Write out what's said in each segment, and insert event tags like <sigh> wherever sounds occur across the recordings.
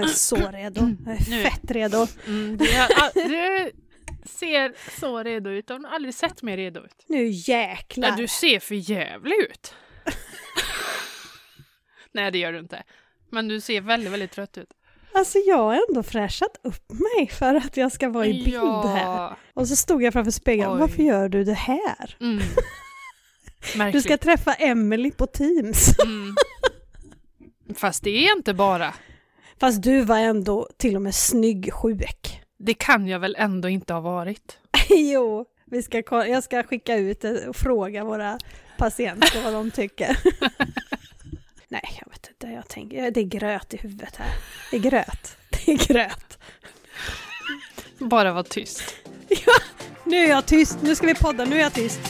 Jag är så redo. Jag är Nu. fett redo. Mm, du, är- du ser så redo ut. Jag har aldrig sett mer redo ut. Nu jäklar. Nej, du ser för jävlig ut. <laughs> Nej, det gör du inte. Men du ser väldigt, väldigt trött ut. Alltså jag har ändå fräschat upp mig för att jag ska vara i bild här. Ja. Och så stod jag framför spegeln. Oj. Varför gör du det här? Mm. <laughs> Du ska träffa Emily på Teams. Mm. Fast det är inte bara. Fast du var ändå till och med snygg sjuk. Det kan jag väl ändå inte ha varit. <laughs> jo, vi ska, jag ska skicka ut och fråga våra patienter vad de tycker. <laughs> Nej, jag vet inte. Jag tänker, det är gröt i huvudet här. Det är gröt. Det är gröt. Bara vara tyst. <laughs> Ja, nu är jag tyst. Nu ska vi podda. Nu är jag tyst.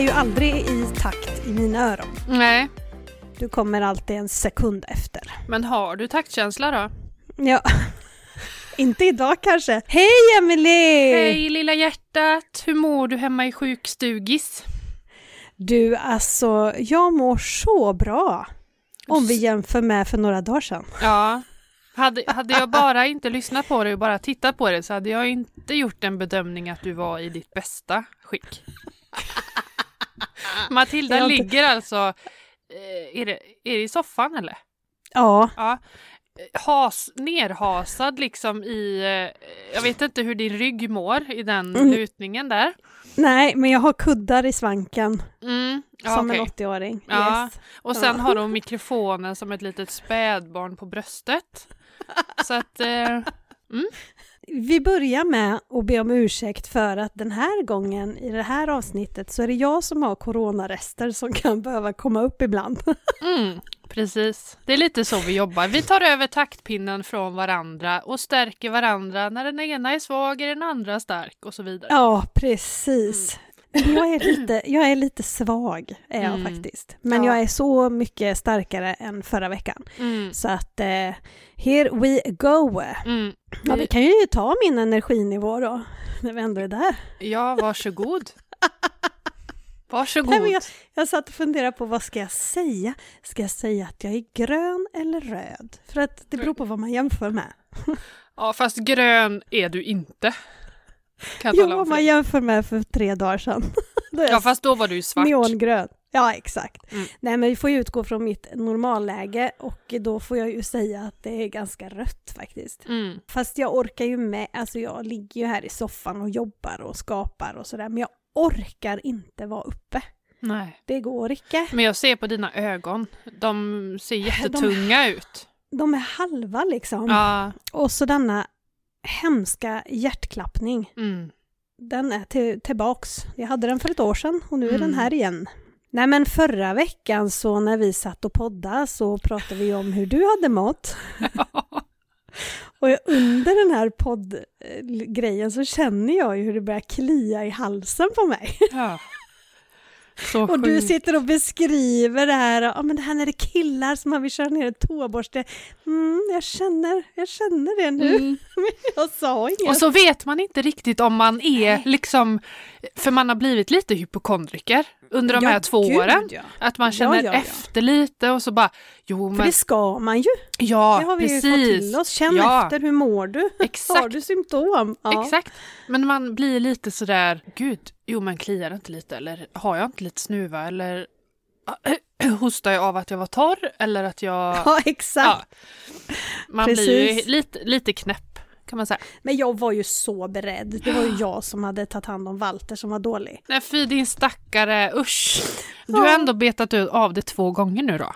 Är ju aldrig i takt i mina öron. Nej, Du kommer alltid en sekund efter. men har du taktkänsla då? Ja. <laughs> Inte idag kanske. Hej Emily! Hej lilla hjärtat! Hur mår du hemma i sjukstugis? Du, alltså, jag mår så bra. Om vi jämför med för några dagar sedan. Ja. Hade, hade jag bara inte lyssnat på dig och bara tittat på dig så hade jag inte gjort en bedömning att du var i ditt bästa skick. <laughs> Matilda inte- ligger alltså, eh, är det, är det i soffan eller? Ja, Ja. Has, nerhasad liksom i, eh, jag vet inte hur din rygg mår i den Mm. lutningen där. nej, men jag har kuddar i svanken Mm. Ja, som okej. en 80-åring. Ja. Yes. Och sen Ja. har hon mikrofonen som ett litet spädbarn på bröstet. Så att, eh, Vi börjar med att be om ursäkt för att den här gången i det här avsnittet så är det jag som har coronarester som kan behöva komma upp ibland. <laughs> mm, precis. Det är lite så vi jobbar. Vi tar över taktpinnen från varandra och stärker varandra. När den ena är svag är den andra stark och så vidare. Ja, precis. Jag är <clears throat> lite, jag är lite svag, är jag Mm. faktiskt. Men Ja. jag är så mycket starkare än förra veckan. Mm, Så att, eh, here we go. mm. Ja, vi kan ju ta min energinivå då, när vi ändå är där. Ja, varsågod. <laughs> Varsågod. Nej, men jag, jag satt och funderade på vad ska jag säga? Ska jag säga att jag är grön eller röd? För att det beror på vad man jämför med. <laughs> Ja, fast grön är du inte. Jo, om man jämför med för tre dagar sedan. <laughs> Då Ja, fast då var du ju svart. neongrön. Ja, exakt. Mm. Nej, men vi får ju utgå från mitt normalläge och då får jag ju säga att det är ganska rött faktiskt. Mm. Fast jag orkar ju med, alltså jag ligger ju här i soffan och jobbar och skapar och sådär, men jag orkar inte vara uppe. Nej. Det går inte. Men jag ser på dina ögon. De ser jättetunga ut. De är halva liksom. Ja. Och så denna hemska hjärtklappning. Mm. Den är till, tillbaks. Jag hade den för ett år sedan och nu är den Mm. här igen. Nej men förra veckan så när vi satt och poddade så pratade vi om hur du hade mått. <laughs> Och jag- under den här poddgrejen så känner jag ju hur det börjar klia i halsen på mig. ja. Så Och du sjukt. sitter och beskriver det här, ja men det här när det är killar som man vill köra ner ett toaborste. Mm, jag känner, jag känner det nu. Mm. <laughs> Jag sa inget. Och så vet man inte riktigt om man är liksom, för man har blivit lite hypokondriker under de Ja, här två gud, åren. Ja. Att man känner ja, efter lite och så bara, jo För men det ska man ju. ja, det har vi precis. ju fått till oss. Känn efter, hur mår du? <laughs> Har Exakt, du symptom? Exakt. Men man blir lite sådär, gud, jo men kliar inte lite eller har jag inte lite snuva eller <clears throat> hostar jag av att jag var torr eller att jag... <laughs> Ja, exakt. Man blir ju Precis. lite, lite knäpp kan man säga. Men jag var ju så beredd. Det var ju jag som hade tagit hand om Walter som var dålig. Nej fy din stackare, usch. Du har ändå betat ut av det två gånger nu då.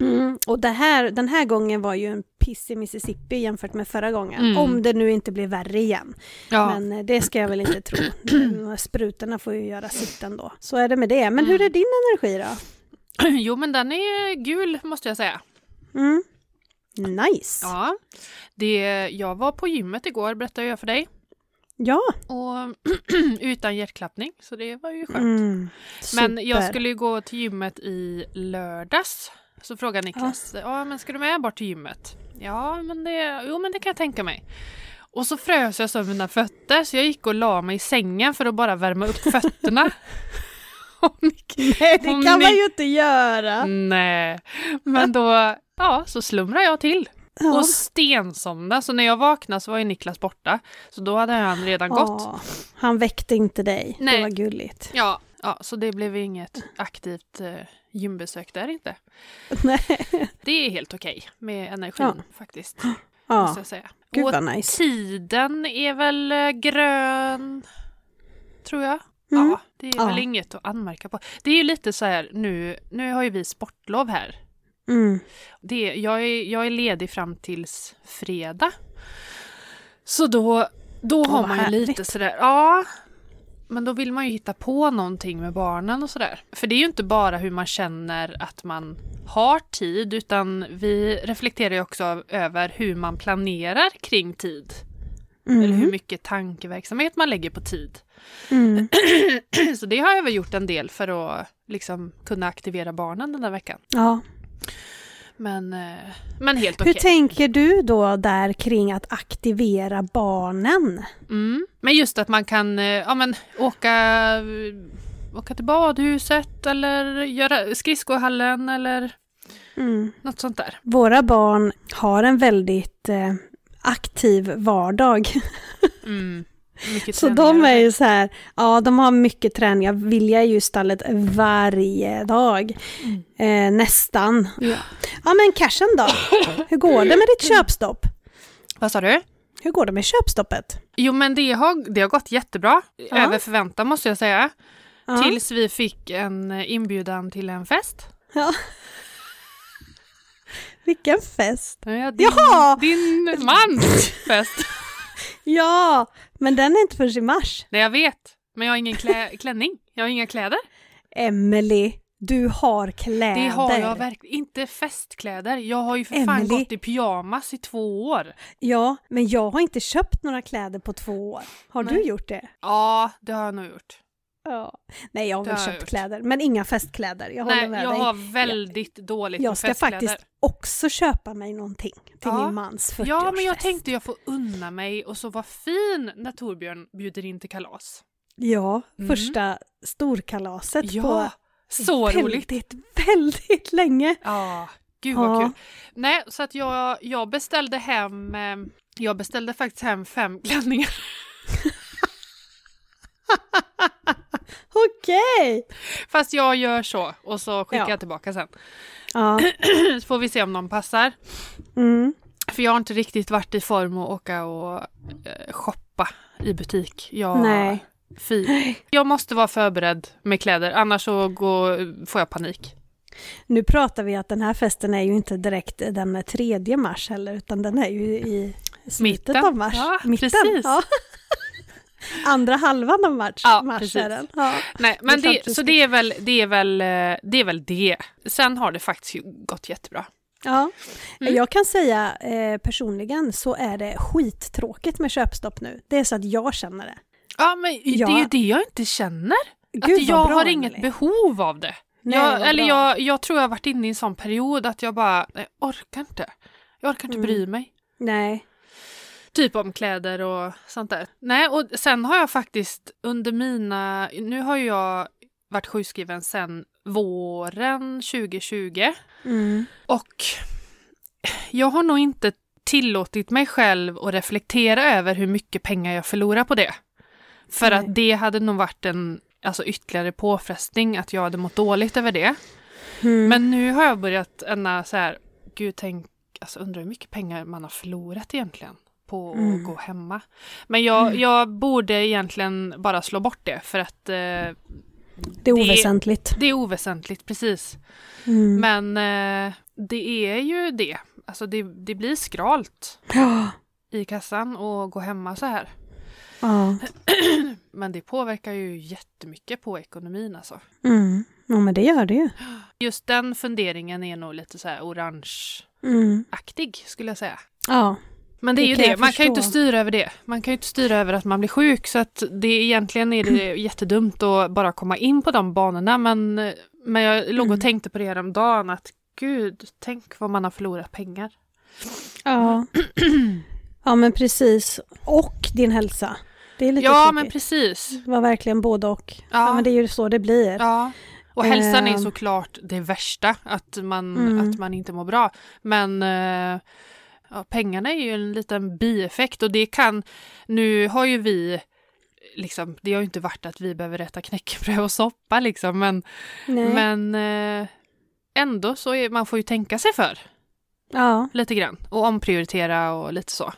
Mm. Och det här, den här gången var ju en piss i Mississippi jämfört med förra gången. Mm. Om det nu inte blir värre igen. Ja. Men eh, det ska jag väl inte tro. <clears throat> Här sprutorna får ju göra sitt ändå. Så är det med det. Men hur Mm. är din energi då? <clears throat> Jo men den är gul måste jag säga. Mm. Nice. Ja. Det, jag var på gymmet igår berättade jag för dig. Ja. Och <clears throat> utan hjärtklappning så det var ju skönt. Mm. Men jag skulle ju gå till gymmet i lördags. Så frågade Niklas, ja men ska du med bort till gymmet? Ja men det, jo men det kan jag tänka mig. Och så frös jag så mina fötter så jag gick och la mig i sängen för att bara värma upp fötterna. <laughs> Och Nick- Nej, det kan man ni- ju inte göra. Nej, men då ja, så slumrade jag till Ja. och stensomnade. Så när jag vaknade så var ju Niklas borta. Så då hade han redan gått. Ja, han väckte inte dig. Det Nej. var gulligt. Ja, ja, så det blev inget aktivt eh, gymbesök där inte. <laughs> Nej. Det är helt okej med energin Ja. faktiskt. <gasps> Ja, Måste jag säga. gud Och vad nice. tiden är väl eh, grön, tror jag. Mm. Ja, det är Ja. väl inget att anmärka på. Det är ju lite så här nu, nu har ju vi sportlov här. Mm. Det, jag, är, jag är ledig fram tills fredag. Så då, då Åh, har man ju lite sådär, ja. Men då vill man ju hitta på någonting med barnen och sådär. För det är ju inte bara hur man känner att man har tid utan vi reflekterar ju också över hur man planerar kring tid. Mm. Eller hur mycket tankeverksamhet man lägger på tid. Mm. <clears throat> Så det har jag väl gjort en del för att liksom kunna aktivera barnen den där veckan. Ja. Men, eh, men helt Hur okej. tänker du då där kring att aktivera barnen? Mm. Men just att man kan eh, ja, men, åka, eh, åka till badhuset eller göra skridskohallen eller Mm. något sånt där. Våra barn har en väldigt eh, aktiv vardag. <laughs> Mm. Mycket Så de är ju så här, ja de har mycket träningar. Vilja är ju stallet varje dag. Eh, nästan. Ja. ja men cashen då? Hur går det med ditt köpstopp? Vad sa du? Hur går det med köpstoppet? Jo men det har, det har gått jättebra. Ja. Över förväntan måste jag säga. Ja. Tills vi fick en inbjudan till en fest. Ja. <laughs> Vilken fest! Ja, din, Jaha! din mans fest. Ja, men den är inte förrän i mars. Nej jag vet. Men jag har ingen klä, <laughs> klänning. Jag har inga kläder. Emily, du har kläder. Det har jag verkligen. Inte festkläder. Jag har ju för fan Emily. gått i pyjamas i två år. Ja, men jag har inte köpt några kläder på två år. Har du Nej. gjort det? Ja, det har jag nog gjort. Ja. Nej, jag har Det väl har jag köpt kläder, men inga festkläder. Jag håller Nej, med jag dig. har väldigt dåligt Jag ska festkläder. faktiskt också köpa mig någonting till Ja. min mans 40-årsfest. Ja, men jag tänkte jag får unna mig och så vara fin när Torbjörn bjuder in till kalas. Ja, Mm. första storkalaset Ja, på så roligt. väldigt, väldigt länge. Ja, gud vad Ja. kul. Nej, så att jag, jag beställde hem, eh, jag beställde faktiskt hem fem <laughs> klänningar. <laughs> Okej! Fast jag gör så och så skickar Ja. jag tillbaka sen. Ja. <clears throat> Så får vi se om de passar. Mm. För jag har inte riktigt varit i form att åka och eh, shoppa i butik. Jag, Nej. Fy. Jag måste vara förberedd med kläder, annars så går, får jag panik. Nu pratar vi att den här festen är ju inte direkt den 3 mars heller, utan den är ju i slutet Mitten. av mars. Ja, Mitten. precis. Ja. <laughs> Andra halvan av mars, Ja, den. Ja. Nej, men Det det, så det är, väl, det, är väl, eh, det är väl det. Sen har det faktiskt gått jättebra. Ja. Mm. Jag kan säga eh, personligen så är det skittråkigt med köpstopp nu. Det är så att jag känner det. Ja, men det är ju det jag inte känner. Gud, att jag bra, har inget behov av det. Nej, jag, eller jag, jag tror jag har varit inne i en sån period att jag bara, jag orkar inte. Jag orkar inte Mm. bry mig. Nej. Typ om kläder och sånt där. Nej, och sen har jag faktiskt under mina... Nu har jag varit sjukskriven sedan våren 2020. Mm. Och jag har nog inte tillåtit mig själv att reflektera över hur mycket pengar jag förlorar på det. För Nej. att det hade nog varit en alltså, ytterligare påfrestning att jag hade mått dåligt över det. Mm. Men nu har jag börjat ändå så här, gud tänk, alltså undrar hur mycket pengar man har förlorat egentligen på att Mm. gå hemma. Men jag, Mm. jag borde egentligen bara slå bort det för att eh, det är oväsentligt. det är oväsentligt, precis. Mm. Men eh, det är ju det. Alltså det, det blir skralt Ja. i kassan och gå hemma så här. Ja. <clears throat> Men det påverkar ju jättemycket på ekonomin alltså. Mm. ja, men det gör det ju. Just den funderingen är nog lite så här orangeaktig Mm. skulle jag säga. Ja. Men det är Det ju kan det, man kan ju inte styra över det. Man kan ju inte styra över att man blir sjuk så att det egentligen är det <clears throat> jättedumt att bara komma in på de banorna men, men jag låg och Mm. tänkte på det här om dagen att gud, tänk vad man har förlorat pengar. Ja. Ja men precis. Och din hälsa. Det är lite Ja, tråkigt. men precis. Det var verkligen både och. Ja. Ja. men det är ju så det blir. Ja. Och hälsan är Ehm. såklart det värsta, att man, Mm. att man inte mår bra. Men eh, ja, pengarna är ju en liten bieffekt och det kan, nu har ju vi Liksom, det har ju inte varit att vi behöver äta knäckebröd och soppa liksom, men, Nej. men eh, ändå så är, man får ju tänka sig för Ja, lite grann och omprioritera och lite så.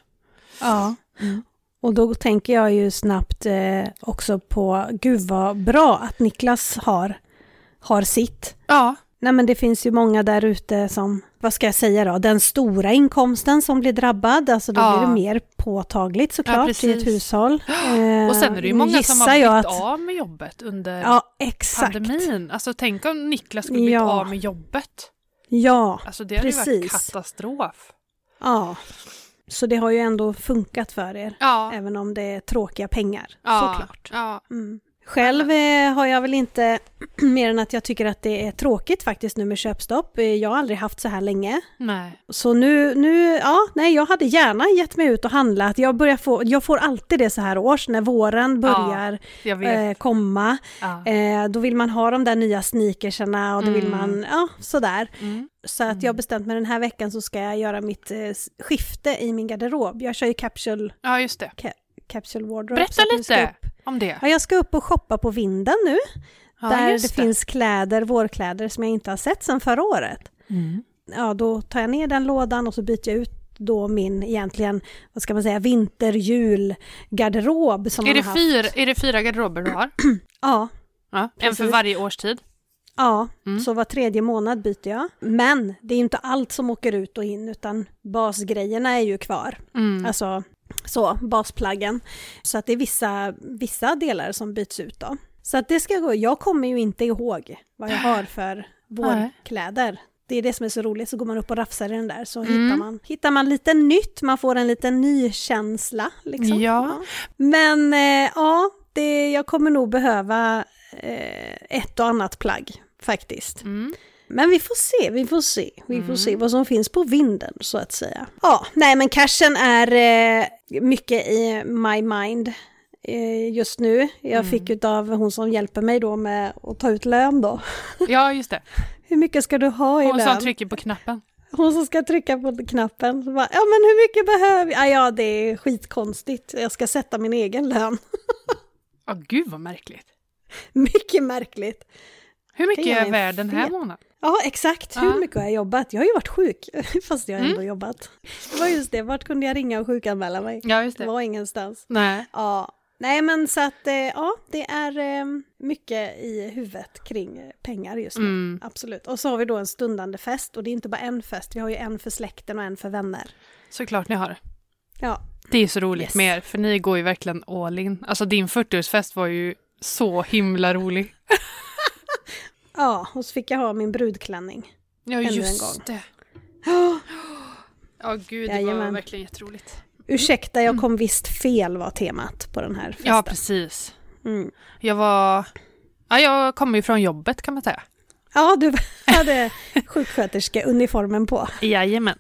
ja. Mm. Och då tänker jag ju snabbt eh, också på, gud vad bra att Niklas har, har sitt. Ja, Nej men det finns ju många där ute som, vad ska jag säga då, den stora inkomsten som blir drabbad, alltså då Ja. blir det mer påtagligt såklart i ett hushåll. <gasps> och sen är det ju Eh, många som har blivit att- av med jobbet under Ja, pandemin. Alltså tänk om Niklas skulle blivit Ja. av med jobbet. Ja, Alltså det hade ju varit katastrof. ja. Så det har ju ändå funkat för er, Ja, även om det är tråkiga pengar, ja, såklart. Ja, Mm. Själv eh, har jag väl inte, <clears throat> mer än att jag tycker att det är tråkigt faktiskt nu med köpstopp. Eh, Jag har aldrig haft så här länge. nej. Så nu, nu, ja, nej, jag hade gärna gett mig ut och handlat. Jag, börjar få, jag får alltid det så här års när våren börjar vet. eh, komma. ja. Eh, då vill man ha de där nya sneakersarna och då vill Mm. man, ja, sådär. Mm. Så att jag har bestämt mig den här veckan så ska jag göra mitt eh, skifte i min garderob. Jag kör ju capsule, ja, just det. Capsule wardrobe. Berätta lite upp- om det. Ja, jag ska upp och shoppa på vinden nu. Ja, där det, finns kläder, vårkläder som jag inte har sett sedan förra året. Mm. Ja, då tar jag ner den lådan och så byter jag ut då min egentligen, vad ska man säga, vinter-jul-garderob som Är, man det har haft. fyra, är det fyra garderober du har? <clears throat> Ja, Ja. En för varje årstid? ja. Mm. så var tredje månad byter jag. Men det är ju inte allt som åker ut och in utan basgrejerna är ju kvar. Mm. Alltså så, basplaggen. Så att det är vissa, vissa delar som byts ut då. Så att det ska gå. Jag kommer ju inte ihåg vad jag har för vårkläder. Det är det som är så roligt, så går man upp och rafsar i den där så Mm. hittar, man, hittar man lite nytt, man får en liten ny känsla. Liksom. Ja. Men eh, ja, det, jag kommer nog behöva eh, ett och annat plagg faktiskt. Mm. Men vi får se, vi får se. Vi får Mm. se vad som finns på vinden så att säga. Ja, nej men cashen är eh, mycket i my mind eh, just nu. Jag Mm. fick utav hon som hjälper mig då med att ta ut lön då. <laughs> ja, just det. Hur mycket ska du ha i Hon lön? som trycker på knappen. Hon som ska trycka på knappen. Bara, ja men hur mycket behöver jag? Ah, ja det är skitkonstigt. Jag ska sätta min egen lön. Ja, gud vad märkligt. <laughs> mycket märkligt. Hur mycket är värd den här månaden? Ja, exakt. Hur mycket har jag jobbat? Jag har ju varit sjuk, <laughs> fast jag har ändå Mm. jobbat. Det var just det, vart kunde jag ringa och sjukanmäla mig? Ja, just Det det. var ingenstans. Nej. Ja, nej men så att eh, ja, det är eh, mycket i huvudet kring eh, pengar just nu. Mm. Absolut. Och så har vi då en stundande fest och det är inte bara en fest, vi har ju en för släkten och en för vänner. Såklart ni har. Ja, Det är så roligt Yes. med er, för ni går ju verkligen all in. Alltså din 40-årsfest var ju så himla rolig. <laughs> ja och så fick jag ha min brudklänning. Ja, Ännu just det. Ja, gud, det var Jajamän. verkligen jätteroligt. Ursäkta, jag kom visst fel var temat på den här festen. Ja, precis. Mm. Jag var... Ja, jag kommer ju från jobbet kan man säga. Ja, du <laughs> hade sjuksköterskeuniformen på. Jajamän.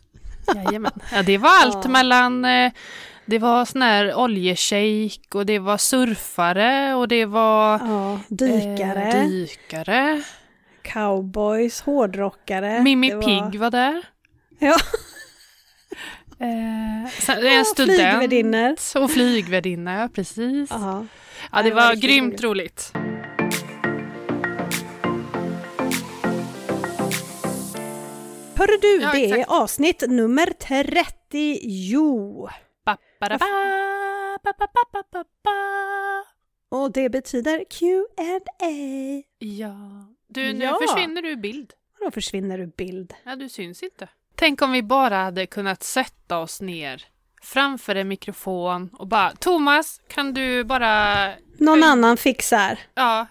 Jajamän. Ja, det var allt Ja. mellan... eh, Det var sån här oljeshejk och det var surfare och det var... Ja, dykare, Eh, dykare. Cowboys, hårdrockare. Mimmi det var- Pigg var där. Ja. <laughs> Eh, sen, Ja, en student. flygvärdinnor. Och flygvärdinna, ja precis. Ja. Ja, det det var var riktigt grymt roligt. Hörru du, Ja, det är avsnitt nummer 30. Jo. Och det betyder Q&A. Ja. Du, nu Ja. försvinner du ur bild. Och då försvinner du bild. Ja, du syns inte. Tänk om vi bara hade kunnat sätta oss ner framför en mikrofon och bara Thomas, kan du bara... Någon Hej. annan fixar. Ja,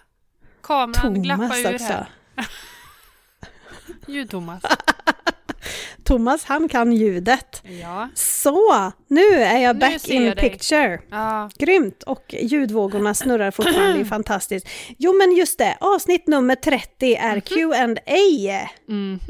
kameran Thomas glappar ur också. här. <laughs> Ljud Thomas. Han kan ljudet. Ja. Så, nu är jag back in jag picture. ja. Grymt! Och ljudvågorna snurrar fortfarande, det <clears throat> är fantastiskt. Jo men just det, avsnitt nummer 30 är Q&A. Mhm.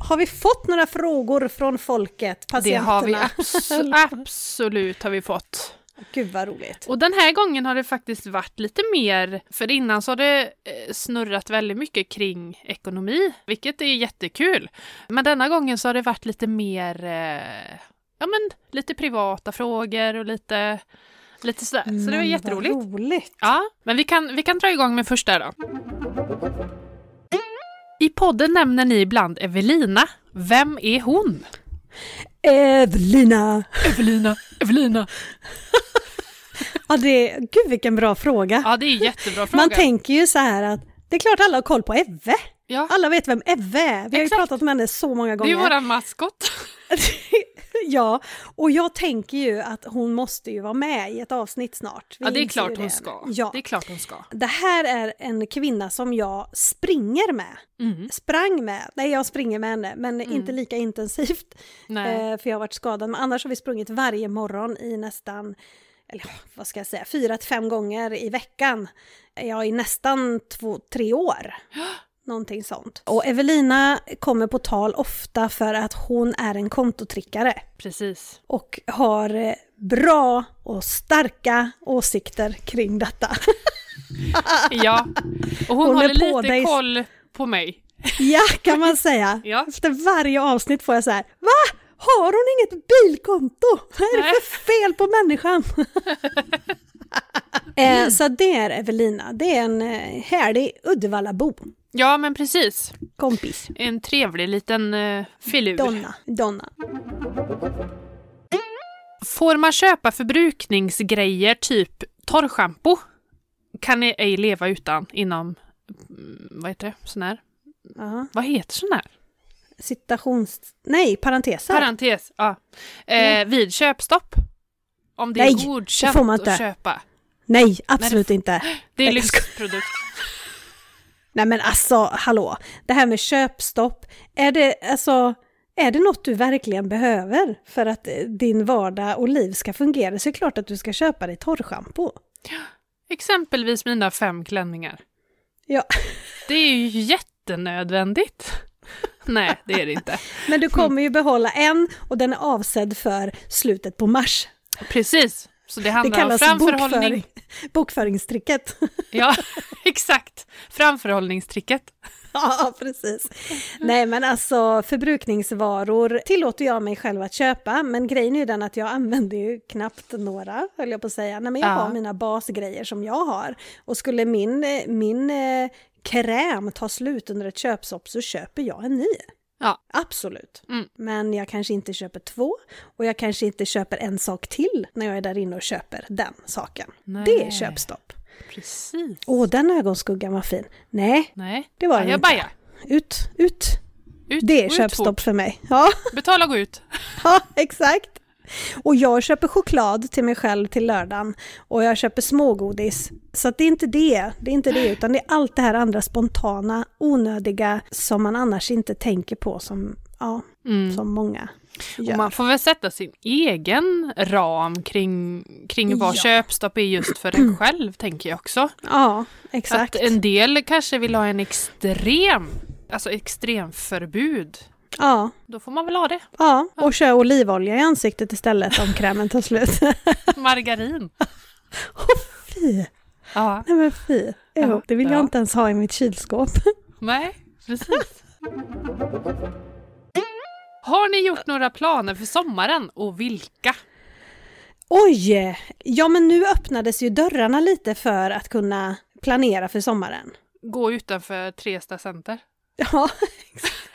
Har vi fått några frågor från folket, Det patienterna? har vi abs- <laughs> absolut har vi fått. Gud vad roligt. Och den här gången har det faktiskt varit lite mer, för innan så har det eh, snurrat väldigt mycket kring ekonomi, vilket är jättekul. Men denna gången så har det varit lite mer, eh, ja men lite privata frågor och lite, lite sådär. Så det var Men jätteroligt. Vad roligt. Ja, men vi kan, vi kan dra igång med första då. I podden nämner ni ibland Evelina. Vem är hon? Evelina! Evelina, Evelina. Ja, det, gud vilken bra fråga. Ja, det är en jättebra fråga. Man tänker ju så här att det är klart alla har koll på Evve. ja, Alla vet vem Evve är. Vi har ju Exakt. pratat om henne så många det är ju gånger. våran maskot. <laughs> ja, och jag tänker ju att hon måste ju vara med i ett avsnitt snart. Vi Ja, det är klart hon ska. Ja. Det är klart hon ska. Det här är en kvinna som jag springer med. Mm. Sprang med. Nej, jag springer med henne, men Mm. inte lika intensivt. Eh, för jag har varit skadad. Men annars har vi sprungit varje morgon i nästan, eller vad ska jag säga, fyra till fem gånger i veckan. Ja, i nästan två, tre år. Någonting sånt. Och Evelina kommer på tal ofta för att hon är en kontotrickare Precis. och har eh, bra och starka åsikter kring detta. <laughs> Ja, och hon, Hon håller lite dig. koll på mig. ja, kan man säga. Ja. Efter varje avsnitt får jag så här, va? Har hon inget bilkonto? Vad är det för fel på människan? <laughs> eh, så det är Evelina, det är en eh, härlig Uddevallabo, Ja, men precis. kompis. En trevlig liten uh, filur. Donna. Donna. Får man köpa förbrukningsgrejer typ torrschampo? Kan ni ej leva utan inom, mm, vad heter det, sån här? Ja. Vad heter sån här? Citations... Nej, parenteser. Parentes, ja. Eh, vid köpstopp. Om det Nej, är godkänt det får man inte. att köpa. Nej, absolut inte. Det är Nej, jag lyxprodukt. <laughs> Nej men alltså, hallå. Det här med köpstopp, är det, alltså, är det något du verkligen behöver för att eh, din vardag och liv ska fungera så är det klart att du ska köpa dig torrschampo. <gasps> Exempelvis mina fem klänningar. Ja, Det är ju jättenödvändigt. Nej, det är det inte. men du kommer ju behålla en och den är avsedd för slutet på mars. Precis. Så det Det handlar om kallas framförhållning. bokföring, bokföringstricket. <laughs> Ja, exakt. Framförhållningstricket. <laughs> ja, precis. Nej men alltså förbrukningsvaror tillåter jag mig själv att köpa men grejen är ju den att jag använder ju knappt några, höll jag på att säga. Nej men jag Ja. har mina basgrejer som jag har. Och skulle min, min eh, kräm ta slut under ett köpstopp så köper jag en ny. Ja. Absolut. Mm. Men jag kanske inte köper två och jag kanske inte köper en sak till när jag är där inne och köper den saken. Det är Nej. köpstopp. Precis. Åh, den ögonskuggan var fin. Nej, Nej, det var den inte. Ut, ut. Ut, Det är ut köpstopp fort. för mig. Ja, Betala och gå ut. <laughs> ja, exakt. Och jag köper choklad till mig själv till lördagen och jag köper smågodis. Så det är inte det, det är inte det, utan det är allt det här andra spontana, onödiga som man annars inte tänker på som, ja, Mm. som många Och gör. man får väl sätta sin egen ram kring, kring vad Ja. köpstopp är just för en själv, tänker jag också. Ja, exakt. Att en del kanske vill ha en extrem, alltså extremförbud. Ja, Då får man väl ha det. ja, och kör olivolja i ansiktet istället om krämen tar slut. <laughs> Margarin. fy, Ja, nej men fy. Ja, det vill jag ja. inte ens ha i mitt kylskåp. <laughs> nej, precis. Har ni gjort några planer för sommaren och vilka? Oj! Ja, men nu öppnades ju dörrarna lite för att kunna planera för sommaren. Gå utanför Tresta center? Ja,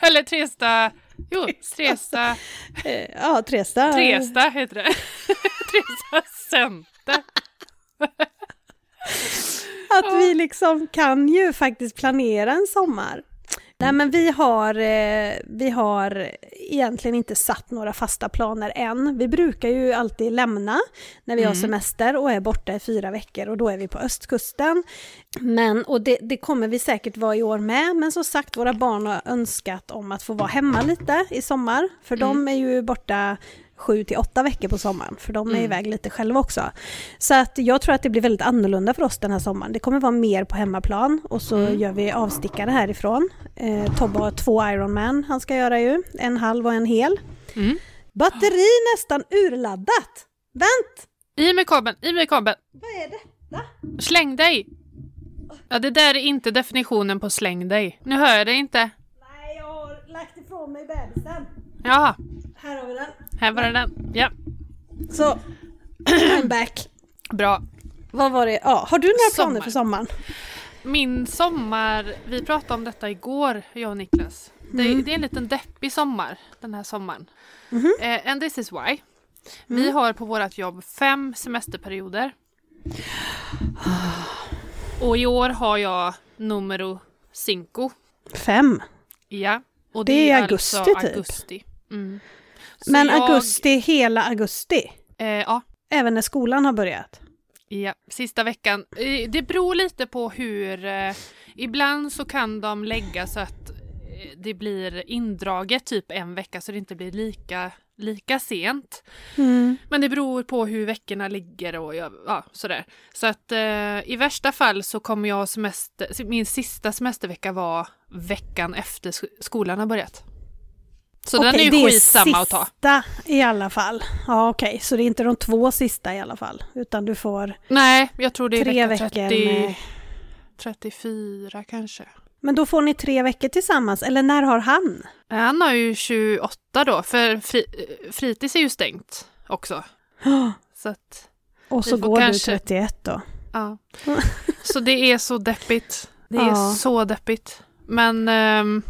<laughs> Eller Tresta... Jo, Tresta... ja Tresta. Tresta heter det. <laughs> Tresta center. Att vi liksom kan ju faktiskt planera en sommar. Nej men vi har, eh, vi har egentligen inte satt några fasta planer än. Vi brukar ju alltid lämna när vi har Mm. semester och är borta i fyra veckor och då är vi på östkusten. Men, och det, det kommer vi säkert vara i år med, men som sagt våra barn har önskat om att få vara hemma lite i sommar, för de är ju borta sju till åtta veckor på sommaren, för de är Mm. iväg lite själva också. Så att jag tror att det blir väldigt annorlunda för oss den här sommaren. Det kommer vara mer på hemmaplan och så Mm. gör vi avstickare härifrån. Eh, Tobbe har två Ironman han ska göra ju, en halv och en hel. Mm. Batteri nästan urladdat! Vänt! I med kabeln, i med kabeln. Vad är det? Släng dig! Ja, det där är inte definitionen på släng dig. Nu hör jag det inte. Nej, jag har lagt ifrån mig bebisen. Jaha, Här har vi den. Här var det den. Ja, Så, I'm back. bra. Vad var det? Ja, har du några planer Sommar. för sommaren? Min sommar, vi pratade om detta igår, jag och Niklas. Det, Mm. det är en liten deppig sommar, den här sommaren. Mhm. Eh, and this is why. Vi Mm. har på vårt jobb fem semesterperioder. Och i år har jag numero cinco. Fem. Ja. Och Det är augusti, alltså typ. augusti. Mm. Så Men jag- augusti, hela augusti? Eh, ja, Även när skolan har börjat? Ja, sista veckan. Eh, Det beror lite på hur... Eh, ibland så kan de lägga så att eh, det blir indraget typ en vecka så det inte blir lika, lika sent. Mm. Men det beror på hur veckorna ligger och ja, ja, sådär. Så att eh, i värsta fall så kommer jag semester, min sista semestervecka var veckan efter sk- skolan har börjat. Så den är ju det skitsamma att ta. sista i alla fall. Ja okej, så det är inte de två sista i alla fall. Utan du får Nej, jag tror det är tre vecka veckor 30, med... 34 kanske. Men då får ni tre veckor tillsammans, eller när har han? Han har ju 28 då, för fri, fritids är ju stängt också. Så att, <gasps> Och så går kanske- du 31 då. ja. <laughs> Så det är så deppigt. Det är Ja. så deppigt. Men ehm,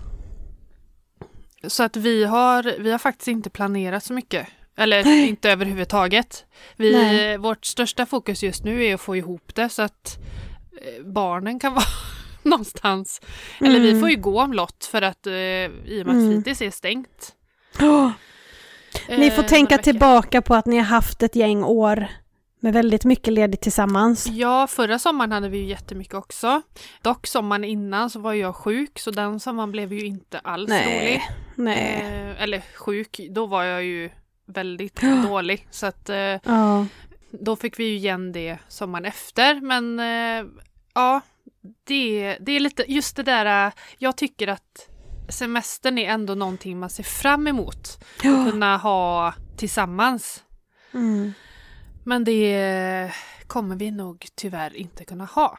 så att vi har, vi har faktiskt inte planerat så mycket. Eller inte överhuvudtaget. Vi, Nej. vårt största fokus just nu är att få ihop det så att eh, barnen kan <laughs> vara någonstans. Eller vi Mm. får ju gå omlott för att eh, i och med att Mm. fritids är stängt. Åh, ni eh, får några tänka tillbaka på att ni har haft ett gäng år med väldigt mycket ledigt tillsammans. Ja, förra sommaren hade vi ju jättemycket också. Dock sommaren innan så var jag sjuk så den sommaren blev ju inte alls rolig. Nej, nej. Eh, eller sjuk, då var jag ju väldigt <gasps> dålig. Så att eh, Ja. då fick vi ju igen det sommaren efter. Men eh, ja, det, det är lite just det där, eh, jag tycker att semestern är ändå någonting man ser fram emot. Ja. Kunna ha tillsammans. Mm. Men det kommer vi nog tyvärr inte kunna ha.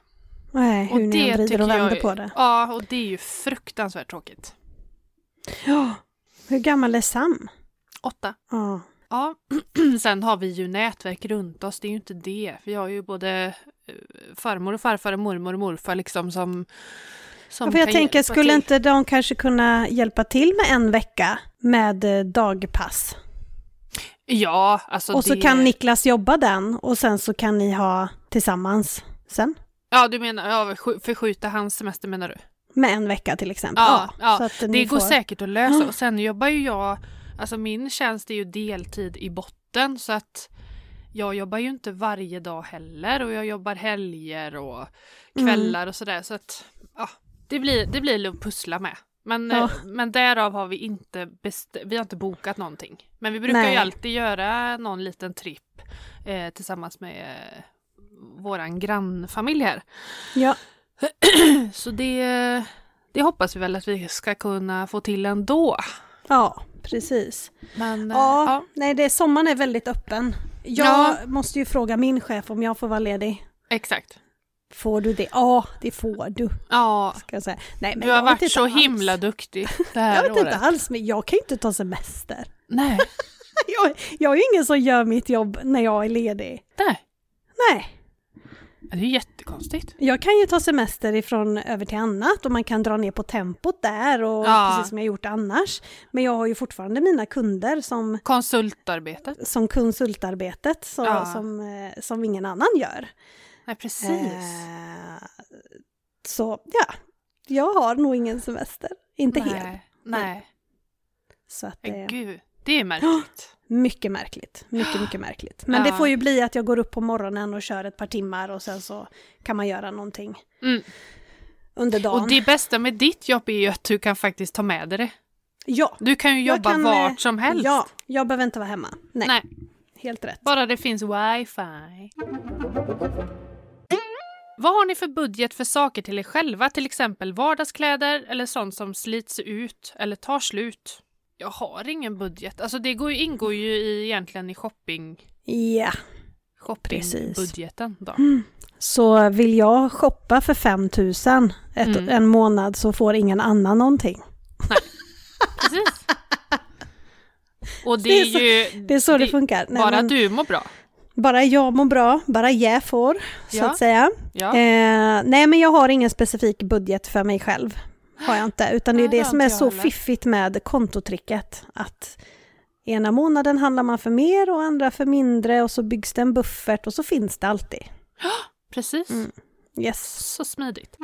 Nej, hur Och ni det vrider och vänder jag- på det. Ja, och det är ju fruktansvärt tråkigt. Ja. Hur gammal är Sam? Åtta. Ja. Ja, <clears throat> sen har vi ju nätverk runt oss, det är ju inte det. Vi har ju både eh, farmor och farfar och mormor och morfar liksom som, som Ja, för jag tänker, skulle till. inte de kanske kunna hjälpa till med en vecka med eh, dagpass? Ja, alltså och så det... kan Niklas jobba den och sen så kan ni ha tillsammans sen? Ja, du menar ja, sk- förskjuta hans semester menar du? Med en vecka till exempel? Ja, ja, att Det går får... säkert att lösa. Och sen jobbar ju jag, alltså min tjänst är ju deltid i botten så att jag jobbar ju inte varje dag heller och jag jobbar helger och Mm. kvällar och sådär så att ja, det blir, det blir att pussla med. Men, Ja. men därav har vi inte, vi har inte bokat någonting. Men vi brukar Nej. ju alltid göra någon liten tripp eh, tillsammans med eh, våran grannfamilj här. Ja. <clears throat> Så det, det hoppas vi väl att vi ska kunna få till ändå. ja, precis. Men eh, Ja, ja, nej, det, sommaren är väldigt öppen. Jag Ja. måste ju fråga min chef om jag får vara ledig. exakt. Får du det? Ja, det får du. Ja, Ska säga. Nej, men du har jag varit så alls. himla duktig det här Jag vet året. inte alls, men jag kan ju inte ta semester. Nej, <laughs> Jag, jag är ju ingen som gör mitt jobb när jag är ledig. nej. Nej, Det är ju jättekonstigt. jag kan ju ta semester ifrån över till annat och man kan dra ner på tempot där och Ja. precis som jag gjort annars. Men jag har ju fortfarande mina kunder som, Konsultarbetet. som konsultarbetet så, Ja. som, eh, som ingen annan gör. Nej, precis. Eh, så ja, jag har nog ingen semester. Inte nej, helt. Nej, Så att det gud, det är märkligt. <gasps> mycket märkligt. Mycket, mycket märkligt. Men det Ja. får ju bli att jag går upp på morgonen och kör ett par timmar och sen så kan man göra någonting Mm. under dagen. Och det bästa med ditt jobb är ju att du kan faktiskt ta med dig det. Ja, Du kan ju jobba kan, eh, vart som helst. ja, jag behöver inte vara hemma. Nej, Nej, helt rätt. bara det finns wifi. Vad har ni för budget för saker till er själva? Till exempel vardagskläder eller sånt som slits ut eller tar slut? Jag har ingen budget. Alltså det går ju, ingår ju i, egentligen i shopping, Ja, shoppingbudgeten. Då. så vill jag shoppa för 5 000 ett, Mm. en månad så får ingen annan någonting. Precis. <laughs> Och det, Det är så- ju Det är så det, funkar. Nej, bara men du mår bra. Bara jag mår bra, bara jag får, så Ja. att säga. Ja. Eh, nej, men jag har ingen specifik budget för mig själv. Har jag inte. Utan det är Nej, det som är så heller. fiffigt med kontotricket. Att ena månaden handlar man för mer och andra för mindre och så byggs det en buffert och så finns det alltid. <gasps> Precis. Mm. Yes. Så smidigt.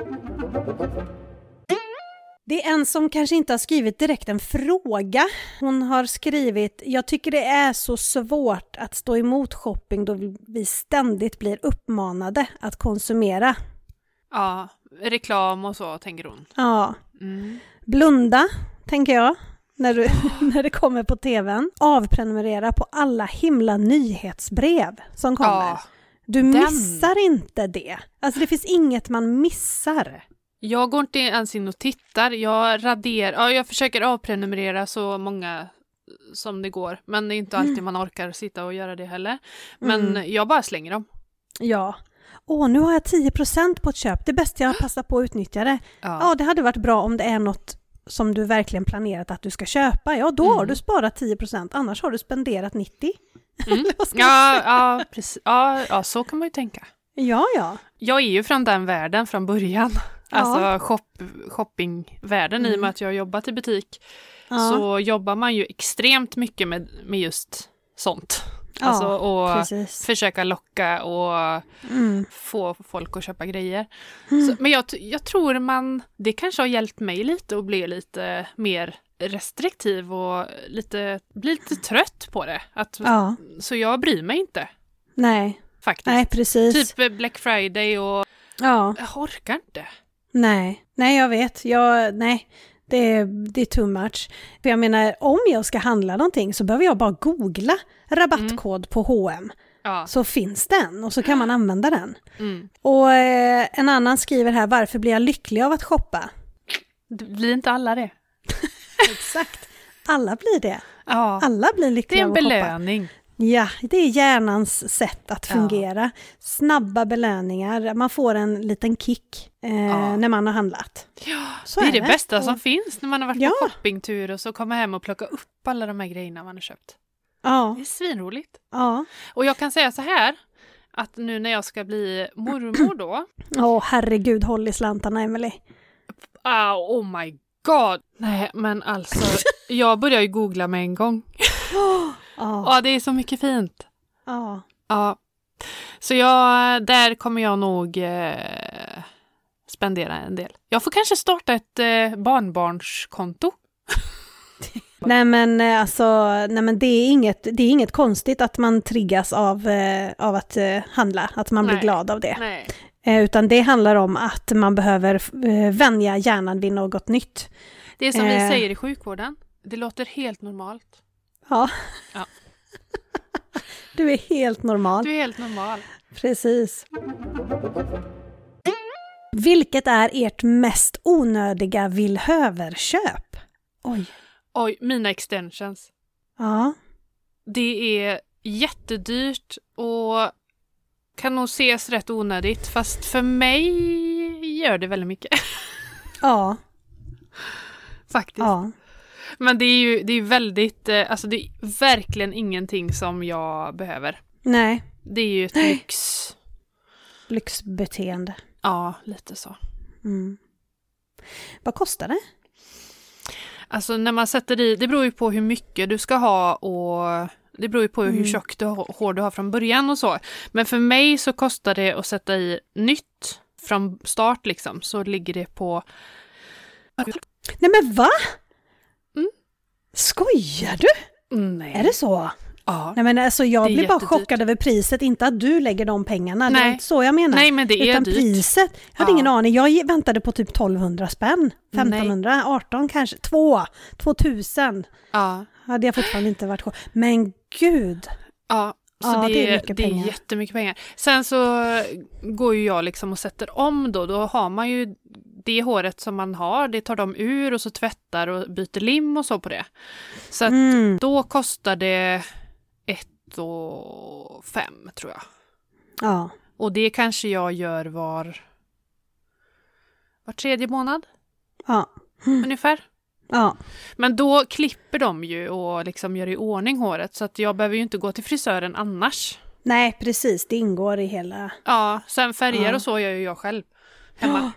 Det är en som kanske inte har skrivit direkt en fråga. Hon har skrivit, jag tycker det är så svårt att stå emot shopping då vi ständigt blir uppmanade att konsumera. Ja, reklam och så tänker hon. Ja, Mm. blunda, tänker jag, när, du, <laughs> när det kommer på tvn. Avprenumerera på alla himla nyhetsbrev som kommer. Ja, du den. missar inte det. Alltså det finns inget man missar. Jag går inte ens in och tittar. Jag raderar, ja, jag försöker avprenumerera så många som det går. Men det är inte alltid man orkar sitta och göra det heller. Men Mm. jag bara slänger dem. Ja. Åh, nu har jag 10% på ett köp. Det är bäst jag passar på att utnyttja det. Ja, det hade varit bra om det är något som du verkligen planerat att du ska köpa. Ja, då har Mm. du sparat 10%, annars har du spenderat 90%. Mm. <laughs> Ja, ja, precis. Ja, ja, så kan man ju tänka. Ja, ja. Jag är ju från den världen från början. Ja. Alltså shop, shoppingvärlden i och Mm. med att jag har jobbat i butik. ja. Så jobbar man ju extremt mycket med, med just sånt. Ja, Alltså och Precis. försöka locka och Mm. få folk att köpa grejer. Mm. Så, men jag, jag tror man, det kanske har hjälpt mig lite att bli lite mer restriktiv och lite, bli lite trött på det. Att, Ja, Så jag bryr mig inte nej. faktiskt. Nej, precis. Typ Black Friday och Ja, jag orkar inte. Nej. Nej, jag vet. Jag, nej. Det är, det är too much. För jag menar, om jag ska handla någonting så behöver jag bara googla rabattkod på H&M Ja. så finns den och så kan man använda den. Mm. Och eh, en annan skriver här, varför blir jag lycklig av att shoppa? Det blir inte alla det. <laughs> Exakt. Alla blir det. Ja. Alla blir Det lyckliga är en av att shoppa. belöning. Ja, det är hjärnans sätt att Ja. fungera. Snabba belöningar, man får en liten kick eh, Ja. när man har handlat. Ja, Så det är det bästa Och- som finns när man har varit Ja. på shoppingtur och så kommer hem och plocka upp alla de här grejerna man har köpt. Ja, Det är svinroligt. ja. Och jag kan säga så här, att nu när jag ska bli mormor då, <clears throat> Åh herregud, håll i slantarna Emily. ah, oh my god! Nej men alltså, <laughs> jag börjar ju googla med en gång. <gasps> Ja, det är så mycket fint. ja. Ja. Så jag, där kommer jag nog eh, spendera en del. Jag får kanske starta ett eh, barnbarnskonto. <laughs> Nej men eh, alltså, nej men det är inget, det är inget konstigt att man triggas av, eh, av att eh, handla, att man blir Nej. glad av det. Nej. Eh, utan det handlar om att man behöver eh, vänja hjärnan vid något nytt. Det är som vi Eh. säger i sjukvården. Det låter helt normalt. Ja. Ja. <laughs> du är helt normal. Du är helt normal. Precis. Vilket är ert mest onödiga villhöverköp? Oj. Oj, mina extensions. Ja. Det är jättedyrt och kan nog ses rätt onödigt. Fast för mig gör det väldigt mycket. <laughs> Ja. Faktiskt. Ja. Men det är ju det är väldigt, eh, alltså det är verkligen ingenting som jag behöver. Nej. Det är ju ett Nej. lyx. Lyxbeteende. Ja, lite så. Mm. Vad kostar det? Alltså när man sätter i, det beror ju på hur mycket du ska ha och det beror ju på hur Mm. tjockt har, hår du har från början och så. Men för mig så kostar det att sätta i nytt från start liksom, så ligger det på Nej men va? Skojar du? Nej. Är det så? Ja. Nej men alltså jag Det blir bara chockad över priset, inte att du lägger de pengarna. Det Nej. är inte så jag menar. Nej, men det är Utan dyrt. priset, jag hade Ja. ingen aning. Jag väntade på typ 1200 spänn. 1500, 18 kanske, 2, 2000. Ja. Hade jag fortfarande inte varit chockad. Men gud! Ja, så Ja, det, det är mycket det är jättemycket pengar. Sen så går ju jag liksom och sätter om då. Då har man ju det håret som man har, det tar de ur och så tvättar och byter lim och så på det. Så att Mm. då kostar det ett och fem tror jag. Ja. Och det kanske jag gör var, var tredje månad Ja. ungefär. Ja. Men då klipper de ju och liksom gör i ordning håret så att jag behöver ju inte gå till frisören annars. Nej, precis. Det ingår i hela... Ja, sen färger Ja. och så gör ju jag själv hemma.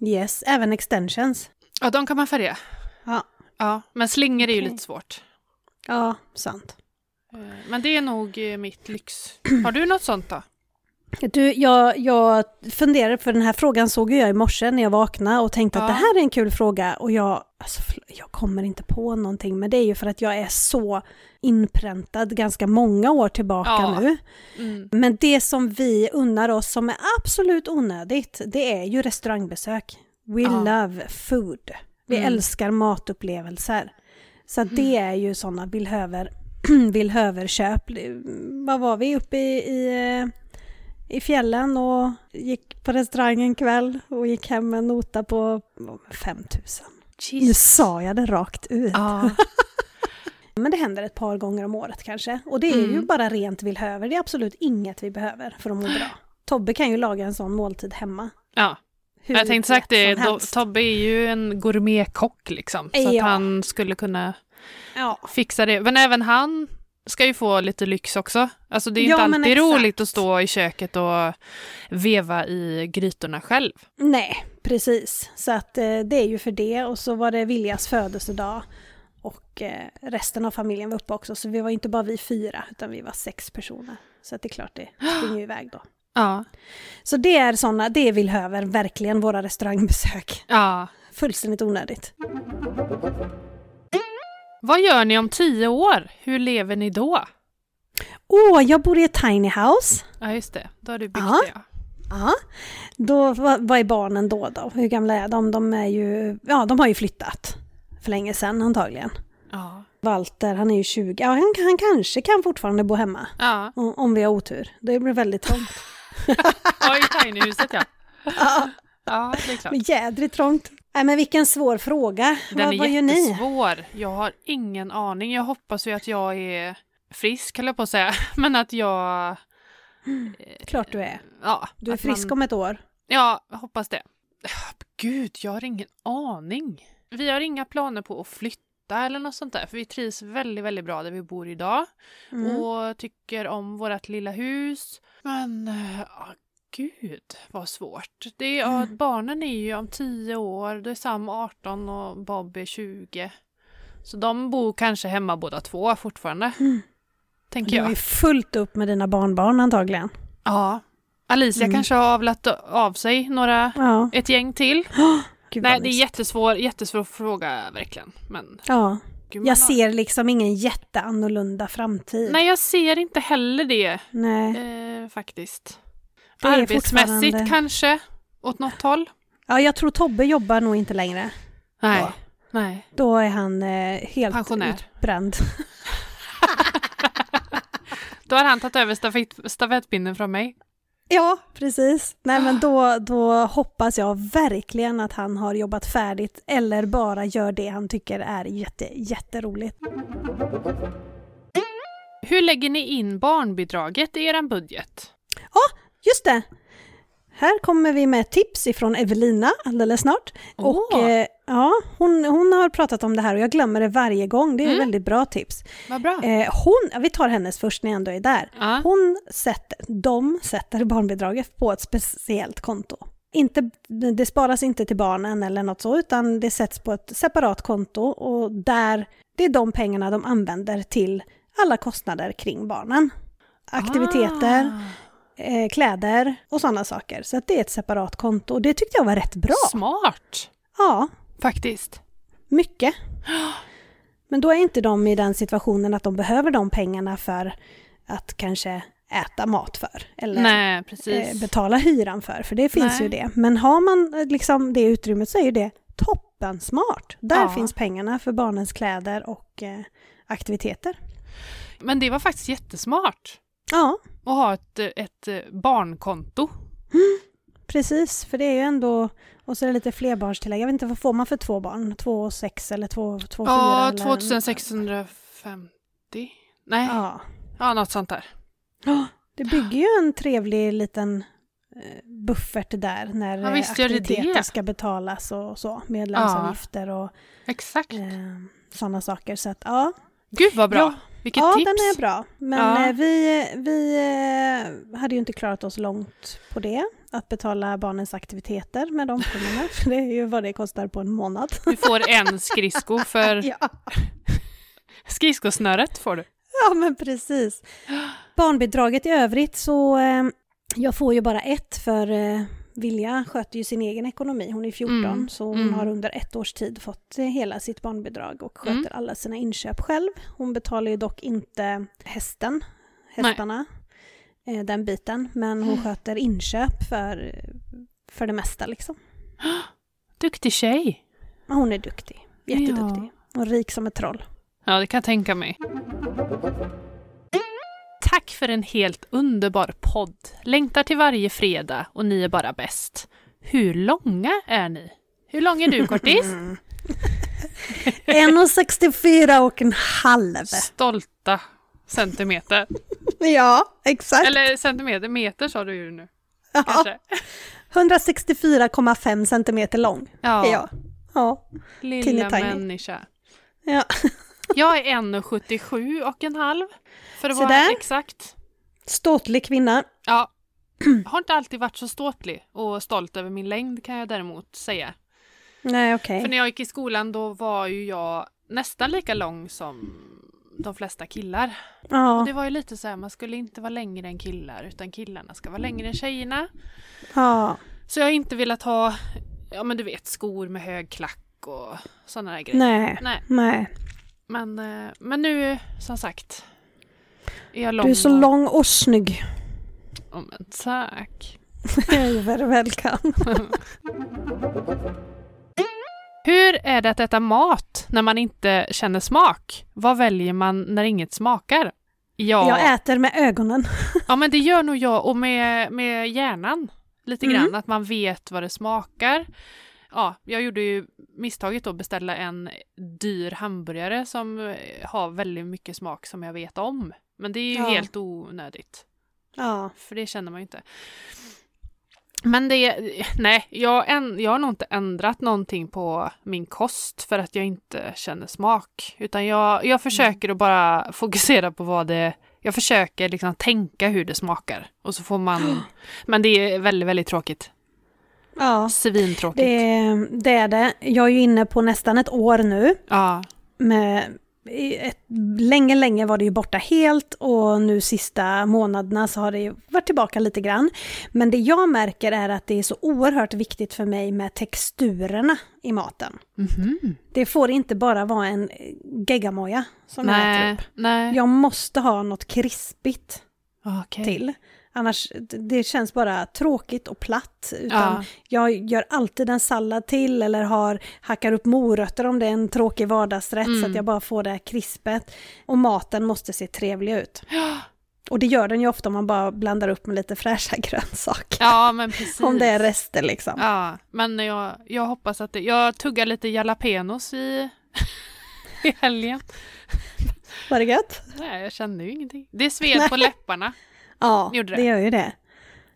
Yes, även extensions. Ja, de kan man färga. Ja. Ja, men slingor är ju Okej. lite svårt. Ja, sant. Eh, Men det är nog eh, mitt lyx. Har du något sånt då? Du, jag, jag funderade, för den här frågan såg jag i morse när jag vaknade och tänkte att Ja. det här är en kul fråga och jag, alltså, jag kommer inte på någonting, men det är ju för att jag är så inpräntad ganska många år tillbaka Ja. nu. Mm. Men det som vi unnar oss som är absolut onödigt, det är ju restaurangbesök. We Ja. love food. Vi Mm. älskar matupplevelser. Så att det är ju sådana villhöver, villhöverköp. <clears throat> Vad var vi uppe i, i, eh, i fjällen och gick på restaurang en kväll och gick hem med en nota på vad, 5000. Nu sa jag det rakt ut. Ja. <laughs> Men det händer ett par gånger om året kanske. Och det är ju Mm. bara rent villhöver. Det är absolut inget vi behöver för att må bra. Tobbe kan ju laga en sån måltid hemma. ja. Hur Jag tänkte sagt det, då. Tobbe är ju en gourmetkock liksom. Så Ja. att han skulle kunna Ja. fixa det. Men även han ska ju få lite lyx också. Alltså det är ju Ja, inte alltid exakt. roligt att stå i köket och veva i grytorna själv. Nej, precis. Så att eh, det är ju för det. Och så var det Viljas födelsedag. Och eh, resten av familjen var uppe också. Så vi var inte bara vi fyra, utan vi var sex personer. Så att det är klart det <gasps> springer ju iväg då. Ja. Så det är sådana, det vill höver verkligen våra restaurangbesök. ja. Fullständigt onödigt. Vad gör ni om tio år? Hur lever ni då? Åh, jag bor i ett tiny house. Ja, just det. Då har du byggt Ja. det. Ja. Ja, då, vad, vad är barnen då, då? Hur gamla är de? De är ju, ja de har ju flyttat för länge sedan antagligen. Ja. Walter, han är ju 20, ja han, han kanske kan fortfarande bo hemma. Ja, Om, om vi har otur. Det blir väldigt trångt. <laughs> ja i tinyhuset ja. ja, Ja, det är klart. men jädrigt trångt. Nej men vilken svår fråga. Den vad, är vad gör ni? jättesvår. Jag har ingen aning. Jag hoppas ju att jag är frisk, höll jag på att säga. <laughs> Men att jag... Klart du är. Ja, Du är frisk man, om ett år. Ja, hoppas det. Gud, jag har ingen aning. Vi har inga planer på att flytta eller något sånt där. För vi trivs väldigt, väldigt bra där vi bor idag. Mm. Och tycker om vårt lilla hus. Men, äh, gud vad svårt. Det är, ja, Mm. barnen är ju om 10 år. Då är Sam 18 och Bob är 20. Så de bor kanske hemma båda två fortfarande. Mm. Tänker Du jag. ju fullt upp med dina barnbarn antagligen. Ja. Alicia Mm. kanske har avlat av sig några, Ja. ett gäng till. <gasps> Gud, Nej, det är jättesvår, jättesvår fråga verkligen. Men, Ja, gud, jag har- ser liksom ingen jätteannorlunda framtid. Nej, jag ser inte heller det Nej. eh, faktiskt. Det Arbetsmässigt fortfarande- kanske, åt något håll. Ja, jag tror Tobbe jobbar nog inte längre. Nej, Ja. nej. Då är han eh, helt Pensionär. utbränd. <laughs> Då har han tagit över stafett, stafettpinnen från mig. Ja, precis. Nej, men då, då hoppas jag verkligen att han har jobbat färdigt eller bara gör det han tycker är jätte, jätteroligt. Hur lägger ni in barnbidraget i er budget? Just det! Här kommer vi med tips ifrån Evelina alldeles snart. Och Åh. eh, ja, hon, hon har pratat om det här och jag glömmer det varje gång. Det är Mm. väldigt bra tips. Vad bra. Eh, hon, vi tar hennes först när jag ändå är där. Ja. Hon sätter, de sätter barnbidraget på ett speciellt konto. Inte, det sparas inte till barnen eller något så, utan det sätts på ett separat konto och där, det är de pengarna de använder till alla kostnader kring barnen. Aktiviteter, Ah, eh, kläder och sådana saker. Så att det är ett separat konto och det tyckte jag var rätt bra. Smart. Ja, Faktiskt. Mycket. Men då är inte de i den situationen att de behöver de pengarna för att kanske äta mat för. Eller Nej, eh, betala hyran för, för det finns Nej. ju det. Men har man eh, liksom det utrymmet så är ju det toppen smart. Där Ja. finns pengarna för barnens kläder och eh, aktiviteter. Men det var faktiskt jättesmart Ja, att ha ett, ett eh, barnkonto. precis. För det är ju ändå, och så är det lite flerbarnstillägg. Jag vet inte, vad får man för två barn? Två och sex eller två, två och fyra? Ja, eller- 2650. Nej, ja. Ja. något sånt där. Ja, Det bygger ju en trevlig liten eh, buffert där när Ja, eh, visst det aktiviteter det. ska betalas och så. Medlemsavgifter och Exakt. eh, sådana saker. Så att ja, Gud vad bra. Ja. Vilket ja tips. den är bra. Men Ja. eh, vi, vi eh, hade ju inte klarat oss långt på det. Att betala barnens aktiviteter med de pengarna. För <laughs> det är ju vad det kostar på en månad. Du får en skridsko för <laughs> ja. <laughs> skridskosnöret får du. ja, men precis. Barnbidraget i övrigt så eh, jag får ju bara ett för Vilja sköter ju sin egen ekonomi. Hon är 14 Mm, så hon mm. har under ett års tid fått eh, hela sitt barnbidrag och sköter Mm. alla sina inköp själv. Hon betalar ju dock inte hästen, hästarna, eh, den biten. Men hon sköter inköp för, för det mesta liksom. <gasps> Duktig tjej. Hon är duktig, jätteduktig. Och rik som ett troll. Ja, det kan jag tänka mig. Tack för en helt underbar podd. Längtar till varje fredag och ni är bara bäst. Hur långa är ni? Hur lång är du, Kortis? <laughs> 1,64 och en halv. Stolta centimeter. <laughs> Ja, exakt. Eller centimeter, meter sa du ju nu. Ja. Kanske. 164,5 centimeter lång Ja, är jag. Ja. lilla människa. ja. <laughs> Jag är 1,77 och en halv. För att Så vara där. exakt. Ståtlig kvinna. Ja, <clears throat> har inte alltid varit så ståtlig och stolt över min längd kan jag däremot säga. Nej, okej. För när jag gick i skolan då var ju jag nästan lika lång som de flesta killar. Ja, Och det var ju lite så här, man skulle inte vara längre än killar utan killarna ska vara längre än tjejerna. ja. Så jag har inte velat ha, ja men du vet, skor med hög klack och sådana där grejer. Nej, Nej. nej. Men, eh, men nu, som sagt, är. Du är så lång och snygg. Oh, men tack. <laughs> Very welcome. <laughs> Hur är det att äta mat när man inte känner smak? Vad väljer man när inget smakar? Ja, Jag äter med ögonen. <laughs> ja men det gör nog jag och med, med hjärnan lite Mm. grann, att man vet vad det smakar. Ja, jag gjorde ju misstaget att beställa en dyr hamburgare som har väldigt mycket smak som jag vet om. Men det är ju Ja. helt onödigt, Ja, för det känner man ju inte. Men det, nej, jag, än, jag har nog inte ändrat någonting på min kost för att jag inte känner smak. Utan jag, jag försöker att bara fokusera på vad det, jag försöker liksom tänka hur det smakar. Och så får man, <gasps> men det är väldigt, väldigt tråkigt. ja. Svintråkigt. Det, det är det. Jag är ju inne på nästan ett år nu. Ja, Med ett, länge, länge var det ju borta helt och nu sista månaderna så har det ju varit tillbaka lite grann. Men det jag märker är att det är så oerhört viktigt för mig med texturerna i maten. Mhm. Det får inte bara vara en geggamoja som jag äter nej, upp. nej. Jag måste ha något krispigt Okej. till. Annars, det känns bara tråkigt och platt. Utan Ja. jag gör alltid en sallad till eller har, hackar upp morötter om det är en tråkig vardagsrätt så Mm. att jag bara får det här krispet. Och maten måste se trevlig ut. <gasps> Och det gör den ju ofta om man bara blandar upp med lite fräscha <laughs> grönsaker. Ja, men precis. Om det är rester liksom. Ja, men jag, jag hoppas att det, jag tuggar lite jalapenos i, <laughs> i helgen. Var det gött? Nej, jag kände ju ingenting. Det sved <laughs> på läpparna. Ja, det. det gör ju det.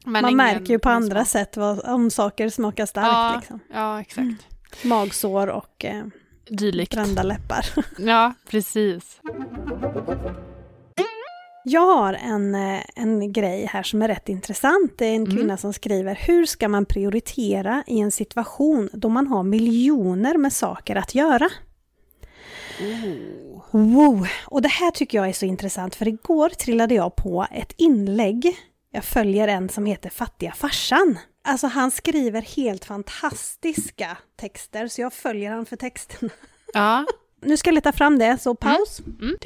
Men man märker ju på andra sätt vad, om saker smakar starkt. Ja, Liksom. ja, exakt. Magsår och eh, Dylikt. brända läppar. <laughs> Ja, precis. Jag har en, eh, en grej här som är rätt intressant. Det är en Mm. kvinna som skriver Hur ska man prioritera i en situation då man har miljoner med saker att göra? Oh. Wow! Och det här tycker jag är så intressant för igår trillade jag på ett inlägg. Jag följer en som heter Fattiga farsan. Alltså han skriver helt fantastiska texter, så jag följer han för texterna. Ja. Nu ska jag leta fram det, så paus. Mm.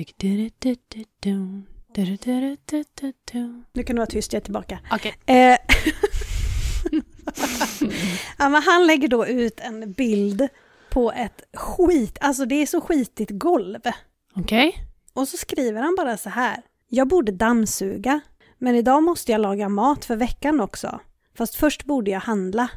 Nu kan du vara tyst, jag är tillbaka. Okej. Eh, ja, men han lägger då ut en bild på ett skit, alltså det är så skitigt golv. Okej. Och så skriver han bara så här. Jag borde dammsuga, men idag måste jag laga mat för veckan också. Fast först borde jag handla.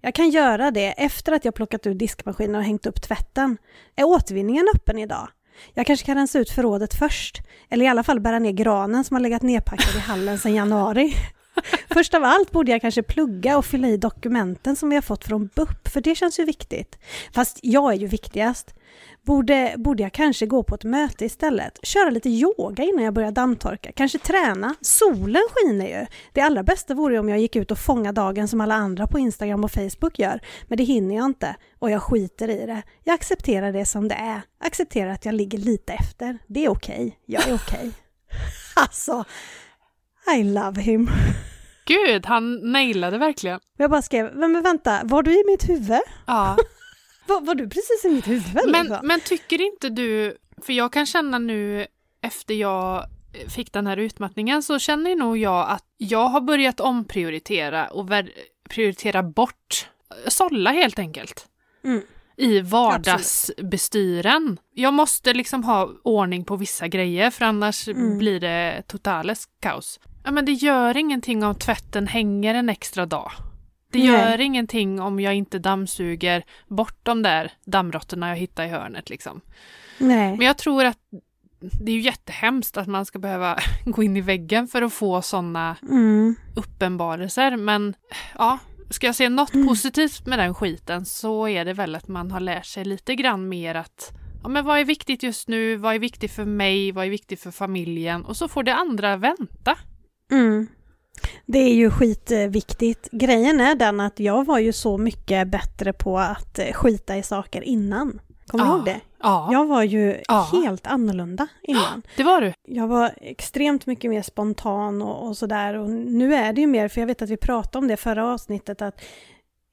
Jag kan göra det efter att jag plockat ur diskmaskinen och hängt upp tvätten. Är återvinningen öppen idag? Jag kanske kan rensa ut förrådet först. Eller i alla fall bära ner granen som har legat nedpackad i hallen sedan januari. <laughs> Först av allt borde jag kanske plugga och fylla i dokumenten som vi har fått från BUP, för det känns ju viktigt. Fast jag är ju viktigast. Borde, borde jag kanske gå på ett möte istället? Köra lite yoga innan jag börjar dammtorka? Kanske träna? Solen skiner ju! Det allra bästa vore ju om jag gick ut och fångade dagen som alla andra på Instagram och Facebook gör. Men det hinner jag inte och jag skiter i det. Jag accepterar det som det är. Accepterar att jag ligger lite efter. Det är okej. Okay. Jag är okej. Okay. <laughs> Alltså, I love him. Gud, han nailade verkligen. Jag bara skrev, men vänta, var du i mitt huvud? Ja. <laughs> Var, var, du precis i mitt huvud? Men, liksom? men tycker inte du, för jag kan känna nu efter jag fick den här utmattningen så känner nog jag att jag har börjat omprioritera och prioritera bort sålla helt enkelt. Mm. I vardagsbestyren. Jag måste liksom ha ordning på vissa grejer för annars Mm. blir det totales kaos. Ja, men det gör ingenting om tvätten hänger en extra dag. Det Nej. gör ingenting om jag inte dammsuger bort de där dammråttorna jag hittar i hörnet liksom. Nej. Men jag tror att det är ju jättehemskt att man ska behöva <laughs> gå in i väggen för att få sådana Mm. uppenbarelser. Men ja, ska jag se något Mm. positivt med den skiten så är det väl att man har lärt sig lite grann mer att ja, men vad är viktigt just nu? Vad är viktigt för mig? Vad är viktigt för familjen? Och så får det andra vänta. Mm. Det är ju skitviktigt. Grejen är den att jag var ju så mycket bättre på att eh, skita i saker innan. Kommer du Ja. ihåg det? Ja, Jag var ju Ja. helt annorlunda innan. <gasps> det var du. Jag var extremt mycket mer spontan och, och sådär. Och nu är det ju mer, för jag vet att vi pratade om det förra avsnittet, att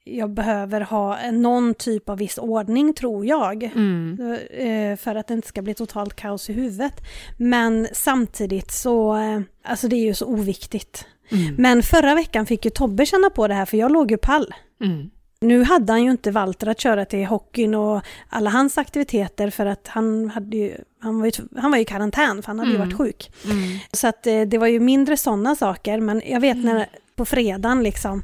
jag behöver ha någon typ av viss ordning, tror jag. Mm. Eh, För att det inte ska bli totalt kaos i huvudet. Men samtidigt så, eh, alltså det är ju så oviktigt. Mm. Men förra veckan fick ju Tobbe känna på det här, för jag låg ju pall. Mm. Nu hade han ju inte Walter att köra till hockeyn och alla hans aktiviteter för att han, hade ju, han, var, ju, han var ju i karantän för han hade ju Mm. varit sjuk. Mm. Så att eh, det var ju mindre sådana saker, men jag vet Mm. när på fredagen liksom,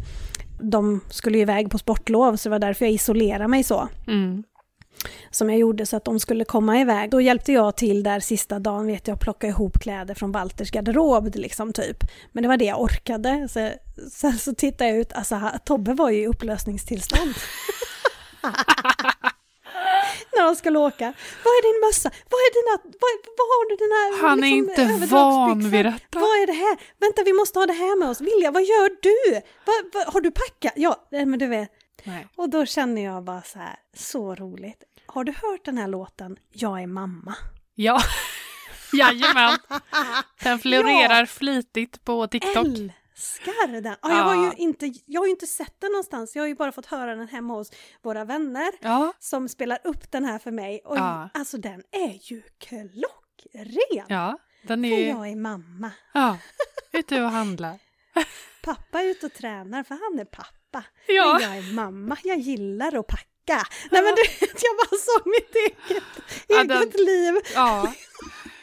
de skulle ju iväg på sportlov så det var därför jag isolerade mig så. Mm. Som jag gjorde så att de skulle komma iväg. Då hjälpte jag till där sista dagen vet jag, plocka ihop kläder från Walters garderob liksom typ. Men det var det jag orkade. Så, sen så tittade jag ut, alltså Tobbe var ju i upplösningstillstånd. <laughs> När de skulle åka. Vad är din mössa? Vad är dina, vad, vad har du dina Han är liksom, inte överdragsbyxor? van vid detta. Vad är det här? Vänta, vi måste ha det här med oss. Vilja, vad gör du? Vad, vad, har du packat? Ja, men du vet. Nej. Och då känner jag bara så här, så roligt. Har du hört den här låten Jag är mamma? Ja, <laughs> jajamän. Den florerar flitigt på TikTok. Älskar den! Ja, jag, har Ja. ju inte, jag har ju inte sett den någonstans, jag har ju bara fått höra den hemma hos våra vänner Ja, som spelar upp den här för mig. Och Ja. alltså den är ju klockren! ja. Den För är... jag är mamma. Ja, <laughs> ute och handlar. Pappa är ute och tränar för han är pappa. Ja. Men jag är mamma, jag gillar att packa. Nej men du vet, jag bara såg mitt eget, Ja, eget den- liv. Ja.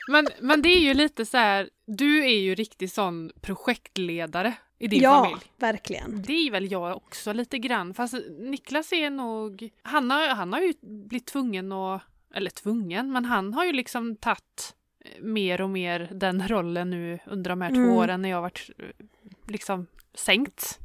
Men, men det är ju lite så här, du är ju riktigt sån projektledare i din ja, familj. verkligen. Det är väl jag också lite grann. Fast Niklas är nog... Han har, han har ju blivit tvungen att... Eller tvungen, men han har ju liksom tagit eh, mer och mer den rollen nu under de här Mm. två åren när jag har varit eh, liksom sänkt.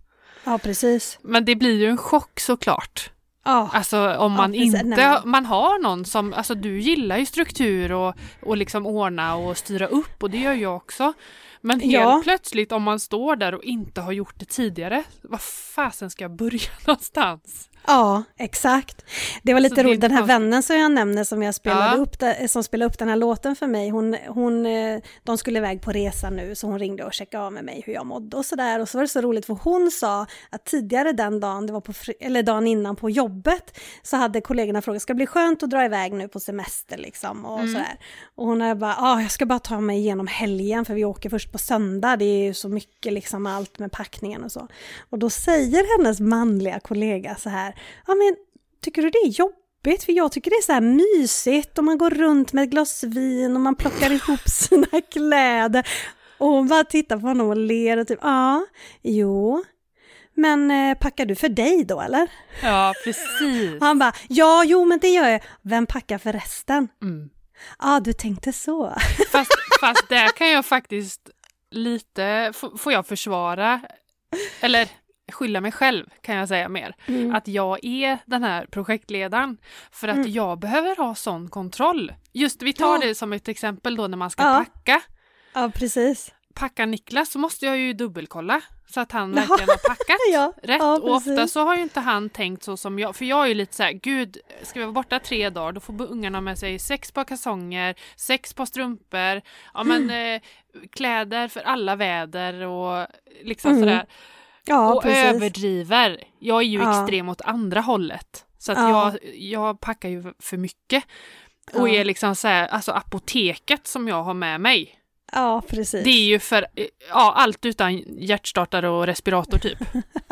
Ja, precis. Men det blir ju en chock såklart. Ja, Alltså om man precis. inte Nej. man har någon som, alltså du gillar ju struktur och, och liksom ordna och styra upp och det gör jag också. Men helt Ja. plötsligt om man står där och inte har gjort det tidigare, var fasen ska jag börja <laughs> någonstans? Ja, exakt. Det var lite Så roligt, den här konstigt. vännen som jag nämner som jag spelade Ja. upp, som spelade upp den här låten för mig, hon, hon, eh, de skulle iväg på resa nu så hon ringde och checkade av med mig hur jag mådde och sådär. Och så var det så roligt för hon sa att tidigare den dagen, det var på, eller dagen innan på jobbet, så hade kollegorna frågat, ska det bli skönt att dra iväg nu på semester liksom och Mm. sådär. Och hon hade bara, ah, jag ska bara ta mig igenom helgen för vi åker först på söndag, det är ju så mycket liksom allt med packningen och så. Och då säger hennes manliga kollega så här, ja men tycker du det är jobbigt? För jag tycker det är så här mysigt och man går runt med ett glas vin och man plockar ihop <laughs> sina kläder. Och hon bara tittar på honom och ler och typ, ja, jo. Men eh, packar du för dig då eller? Ja, precis. Han bara, ja, jo men det gör jag. Vem packar för resten? Mm. Ja, du tänkte så. <laughs> Fast, fast där kan jag faktiskt lite, får jag försvara, eller skylla mig själv kan jag säga mer. Mm. Att jag är den här projektledaren. För att Mm. jag behöver ha sån kontroll. Just vi tar Ja. det som ett exempel då när man ska Ja. packa. Ja, precis. Packar Niklas så måste jag ju dubbelkolla så att han verkligen har packat <laughs> Ja, rätt. ja, och ofta så har ju inte han tänkt så som jag. För jag är ju lite så här, gud, ska vi vara borta tre dagar då får ungarna med sig sex par kalsonger, sex par strumpor, ja men Mm. eh, kläder för alla väder och liksom Mm. sådär. Ja, och precis. överdriver. Jag är ju Ja. extrem åt andra hållet. Så att Ja. jag, jag packar ju för mycket. Och är liksom så här, alltså apoteket som jag har med mig. Ja, precis. Det är ju för, ja allt utan hjärtstartare och respirator typ.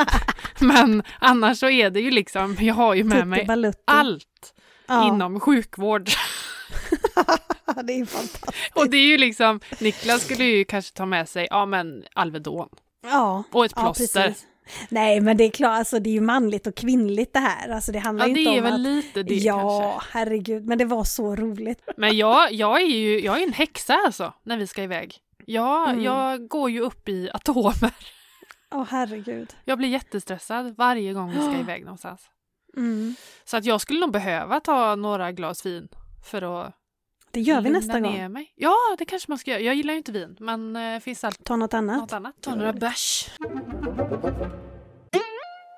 <laughs> Men annars så är det ju liksom, jag har ju med Tutti mig balutti. allt ja. inom sjukvård. <laughs> <laughs> det är fantastiskt. Och det är ju liksom, Niklas skulle ju kanske ta med sig, ja men Alvedon Ja, och ett ja plåster. precis. Nej, men det är klart, alltså det är ju manligt och kvinnligt det här. Alltså det handlar Ja det inte är om väl att... lite det ja, kanske. herregud, men det var så roligt. Men jag, jag är ju jag är en häxa alltså, när vi ska iväg. Jag, Mm. jag går ju upp i atomer. Åh herregud. Jag blir jättestressad varje gång vi ska <gasps> iväg någonstans. Mm. Så att jag skulle nog behöva ta några glas vin för att Det gör vi lugna nästa gång. mig. Ja, det kanske man ska göra. Jag gillar ju inte vin, men eh, finns alltid Ta något annat. något annat. Ta några bärs.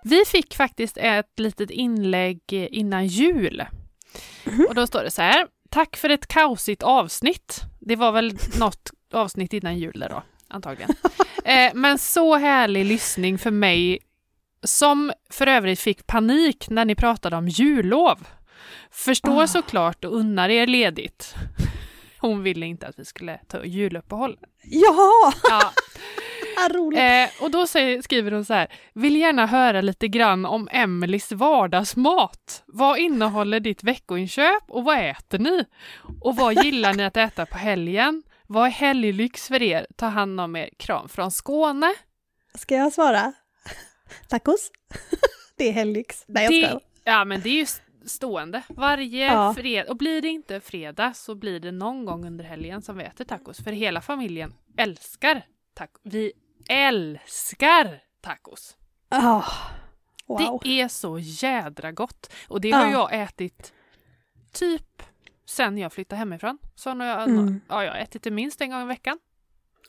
Vi fick faktiskt ett litet inlägg innan jul. Mhm. Och då står det så här. Tack för ett kaosigt avsnitt. Det var väl <laughs> något avsnitt innan jul där då, antagligen. <laughs> eh, men så härlig lyssning för mig som för övrigt fick panik när ni pratade om jullov. Förstår Ah. såklart och unnar er ledigt. Hon ville inte att vi skulle ta juluppehåll. Ja, <laughs> Ja. Eh, och då säger, skriver hon så här, vill gärna höra lite grann om Emelies vardagsmat. Vad innehåller ditt veckoinköp och vad äter ni? Och vad gillar ni att äta på helgen? Vad är helglyx för er? Ta hand om er. Kram från Skåne. Ska jag svara? Tacos? <laughs> det är helglyx. Nej, jag Det, skojar. ja, men det är ju stående. Varje Ja. fredag. Och blir det inte fredag så blir det någon gång under helgen som vi äter tacos. För hela familjen älskar tacos. Vi älskar tacos. Ah, wow. Det är så jädra gott. Och det har Ja. jag ätit typ sen jag flyttade hemifrån. Så har jag, Mm. ja, jag har ätit det minst en gång i veckan.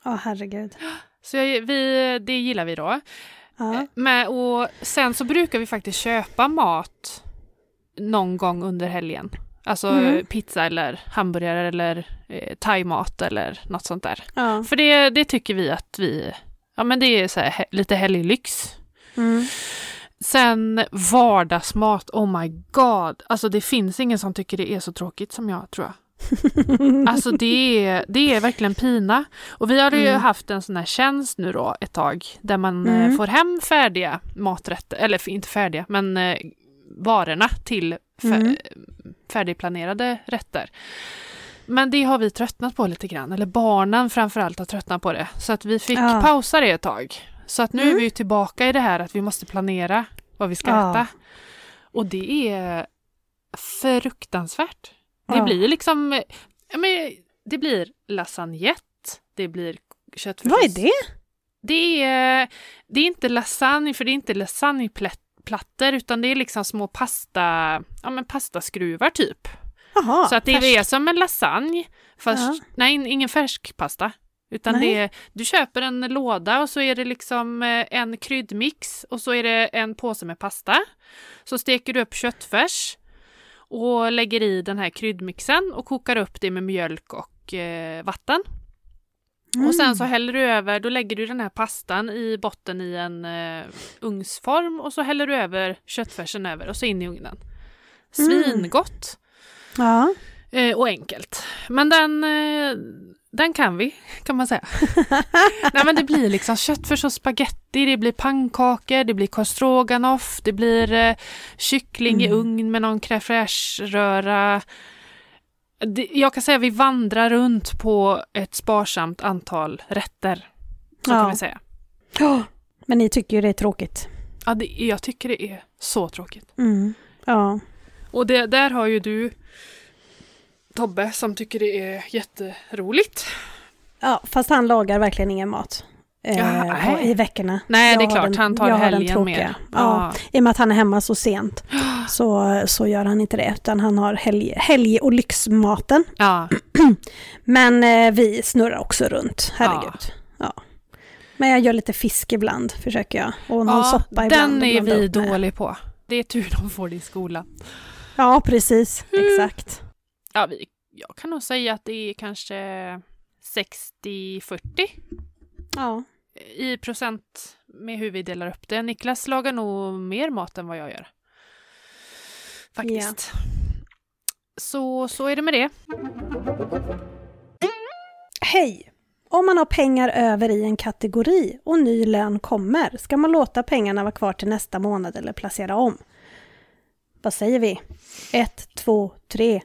Ja, herregud. Så jag, vi, det gillar vi då. Ja. Men, och sen så brukar vi faktiskt köpa mat någon gång under helgen. Alltså Mm. pizza eller hamburgare eller eh, thaimat eller något sånt där. Ja. För det, det tycker vi att vi, ja men det är så här, he- lite helglyx. Mm. Sen vardagsmat, oh my god. Alltså det finns ingen som tycker det är så tråkigt som jag tror jag. <laughs> Alltså det är, det är verkligen pina. Och vi har ju Mm. haft en sån här tjänst nu då ett tag där man Mm. eh, får hem färdiga maträtter, eller inte färdiga, men eh, varorna till fär, Mm. färdigplanerade rätter. Men det har vi tröttnat på lite grann, eller barnen framförallt har tröttnat på det. Så att vi fick Ja. pausa det ett tag. Så att nu är Mm. vi ju tillbaka i det här att vi måste planera vad vi ska Ja. äta. Och det är fruktansvärt. Det Ja. blir liksom, men, det blir lasagnette, det blir köttfärs. Vad är det? Det är, det är inte lasagne, för det är inte lasagneplattor, utan det är liksom små pasta, ja men pastaskruvar typ. Jaha, så att det färskt. är som en lasagne, fast Ja. nej, ingen färsk pasta. Utan Nej. det är, du köper en låda och så är det liksom eh, en kryddmix och så är det en påse med pasta. Så steker du upp köttfärs och lägger i den här kryddmixen och kokar upp det med mjölk och eh, vatten. Och sen så häller du över, då lägger du den här pastan i botten i en eh, ugnsform och så häller du över köttfärsen över och så in i ugnen. Svingott Ja. eh, och enkelt. Men den, eh, den kan vi, kan man säga. <laughs> Nej men det blir liksom köttfärs och spaghetti, det blir pannkakor, det blir korv det blir eh, kyckling i Mm. ugn med någon crème fraîche-röra. Jag kan säga att vi vandrar runt på ett sparsamt antal rätter. Så Ja. kan vi säga. Ja. Men ni tycker ju det är tråkigt. Ja, det, jag tycker det är så tråkigt. Mm. Ja. Och det, där har ju du Tobbe som tycker det är jätteroligt. ja, fast han lagar verkligen ingen mat. Eh, Ja, nej. I veckorna. Nej, Jag det är klart, den- han tar jag har den helgen tråkiga. mer. Ja. I och med att han är hemma så sent <gasps> så, så gör han inte det, utan han har helg, helg och lyxmaten. ja. <clears throat> Men eh, vi snurrar också runt, herregud. Ja. Men jag gör lite fisk ibland, försöker jag. Och någon ja soppa ibland. den är vi med. dålig på. Det är tur de får det i skolan. Ja, precis. Mm. Exakt. Ja, vi, jag kan nog säga att det är kanske 60-40 Ja. I procent med hur vi delar upp det. Niklas lagar nog mer mat än vad jag gör. Faktiskt. Så, så är det med det. Hej! Om man har pengar över i en kategori och ny lön kommer, ska man låta pengarna vara kvar till nästa månad eller placera om? Vad säger vi? Ett, två, tre.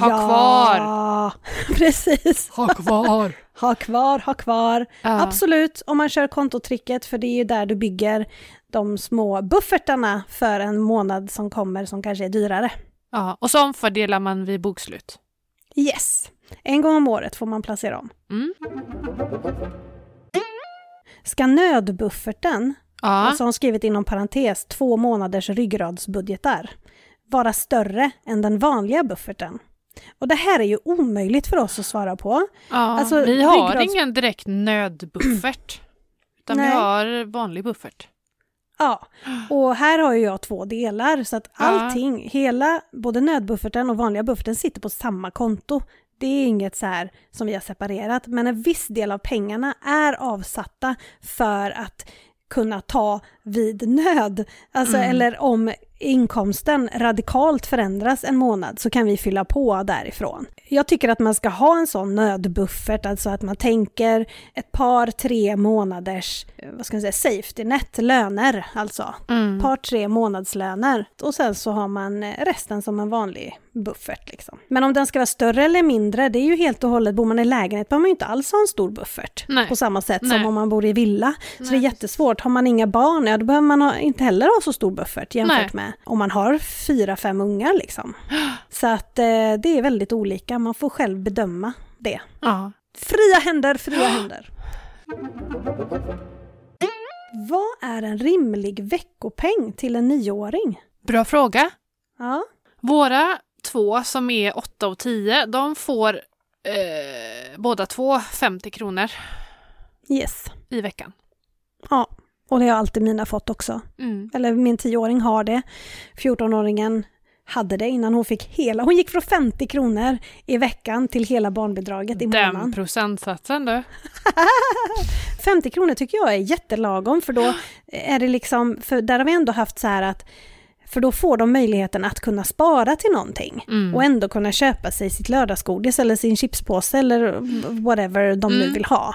Ha kvar! <laughs> Precis! Ha kvar! Ha kvar, ha kvar. Ja. Absolut, om man kör kontotricket, för det är ju där du bygger de små buffertarna för en månad som kommer som kanske är dyrare. ja. Och så omfördelar man vid bokslut. Yes! En gång om året får man placera om. Mm. Ska nödbufferten, Ja. alltså har skrivit inom parentes två månaders ryggradsbudgetar, vara större än den vanliga bufferten? Och det här är ju omöjligt för oss att svara på. ja. alltså, vi har ryggrads- ingen direkt nödbuffert. Utan vi Nej. har vanlig buffert. Ja, och här har ju jag två delar så att Ja. allting, hela, både nödbufferten och vanliga bufferten sitter på samma konto. Det är inget så här som vi har separerat, men en viss del av pengarna är avsatta för att kunna ta vid nöd. Alltså, Mm. eller om inkomsten radikalt förändras en månad så kan vi fylla på därifrån. Jag tycker att man ska ha en sån nödbuffert, alltså att man tänker ett par, tre månaders, vad ska man säga, safety net, löner alltså. Mm. Par, tre månadslöner. Och sen så har man eh, resten som en vanlig buffert liksom. Men om den ska vara större eller mindre, det är ju helt och hållet, bor man i lägenhet behöver man ju inte alls ha en stor buffert. Nej. På samma sätt som Nej. om man bor i villa. Så Nej. det är jättesvårt. Har man inga barn, ja då behöver man ha, inte heller ha så stor buffert jämfört med om man har fyra, fem ungar liksom. <gasps> Så att eh, det är väldigt olika, man får själv bedöma det. Ja. Fria händer, fria <gasps> händer. Vad är en rimlig veckopeng till en nioåring? Bra fråga. Ja, Våra två som är 8 och 10, de får eh, båda två 50 kronor yes. i veckan. Ja, och det har alltid mina fått också. Mm. Eller min tioåring har det. 14-åringen hade det innan hon fick hela. Hon gick från 50 kronor i veckan till hela barnbidraget i Den månaden. procentsatsen du. <laughs> 50 kronor tycker jag är jättelagom för då är det liksom, för där har vi ändå haft så här att för då får de möjligheten att kunna spara till någonting Mm. och ändå kunna köpa sig sitt lördagsgodis eller sin chipspåse eller whatever de nu Mm. vill ha.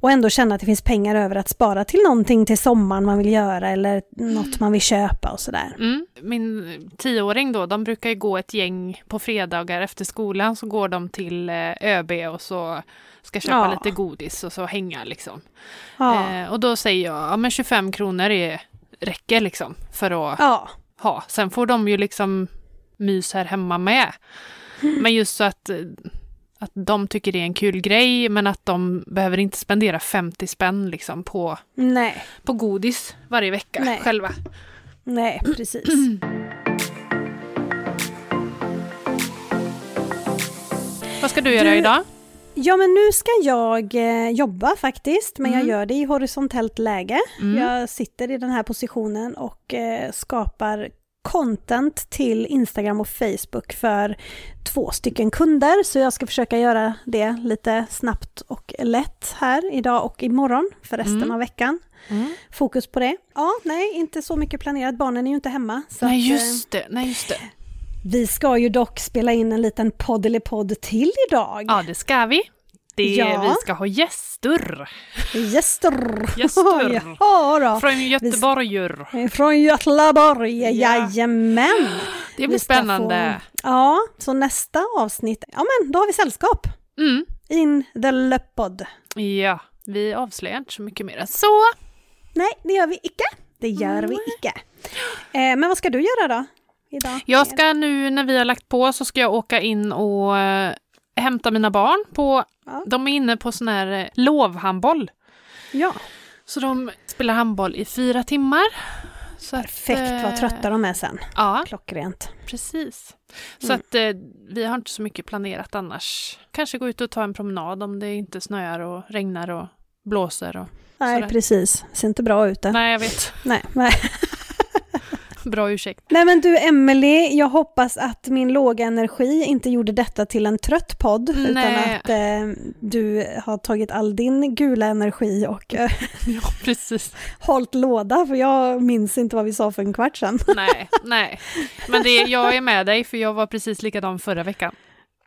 Och ändå känna att det finns pengar över att spara till någonting till sommaren man vill göra eller något man vill köpa och sådär. Mm. Min tioåring då, de brukar ju gå ett gäng på fredagar efter skolan så går de till eh, ÖB och så ska köpa Ja. lite godis och så hänga liksom. Ja. Eh, och då säger jag, ja men 25 kronor är, räcker liksom för att ja. ha. Sen får de ju liksom mys här hemma med. <laughs> Men just så att, eh, att de tycker det är en kul grej men att de behöver inte spendera 50 spänn liksom på, Nej, på godis varje vecka Nej. själva. nej precis. <clears throat> Vad ska du göra Du- idag? Ja, men nu ska jag eh, jobba faktiskt, men Mm. jag gör det i horisontellt läge. Mm. Jag sitter i den här positionen och eh, skapar content till Instagram och Facebook för två stycken kunder. Så jag ska försöka göra det lite snabbt och lätt här idag och imorgon för resten Mm. av veckan. Mm. Fokus på det. Ja, nej, inte så mycket planerat. Barnen är ju inte hemma. Nej, eh, just det. Nej, just det. vi ska ju dock spela in en liten podd eller podd till idag. Ja, det ska vi. Det, Ja. Vi ska ha gäster Gäster! Gäster. <laughs> ja, då. från Göteborg. Från Göteborg, Ja. jajamän! Det blir spännande. Få, ja, så nästa avsnitt, ja men då har vi sällskap. Mm. In the löppod. Ja, vi avslöjar inte så mycket mer än så. Nej, det gör vi icke. Det gör vi icke. Eh, men vad ska du göra då? Idag? Jag ska nu när vi har lagt på så ska jag åka in och eh, hämta mina barn på, Ja. de är inne på sån här eh, lovhandboll. Ja, Så de spelar handboll i fyra timmar. Så att, perfekt vad eh, trötta de är sen. Ja, Klockrent. precis. Så Mm. att eh, vi har inte så mycket planerat annars. Kanske gå ut och ta en promenad om det inte snöar och regnar och blåser. Och... Nej, Sådär. precis. Ser inte bra ut det. Nej, jag vet. Nej, nej. Bra ursäkt. Nej men du Emelie, jag hoppas att min låga energi inte gjorde detta till en trött podd. Utan Nej. att eh, du har tagit all din gula energi och eh, <laughs> Ja, precis. hållit låda. För jag minns inte vad vi sa för en kvart sedan. <laughs> Nej, nej. Men det, jag är med dig för jag var precis likadan förra veckan.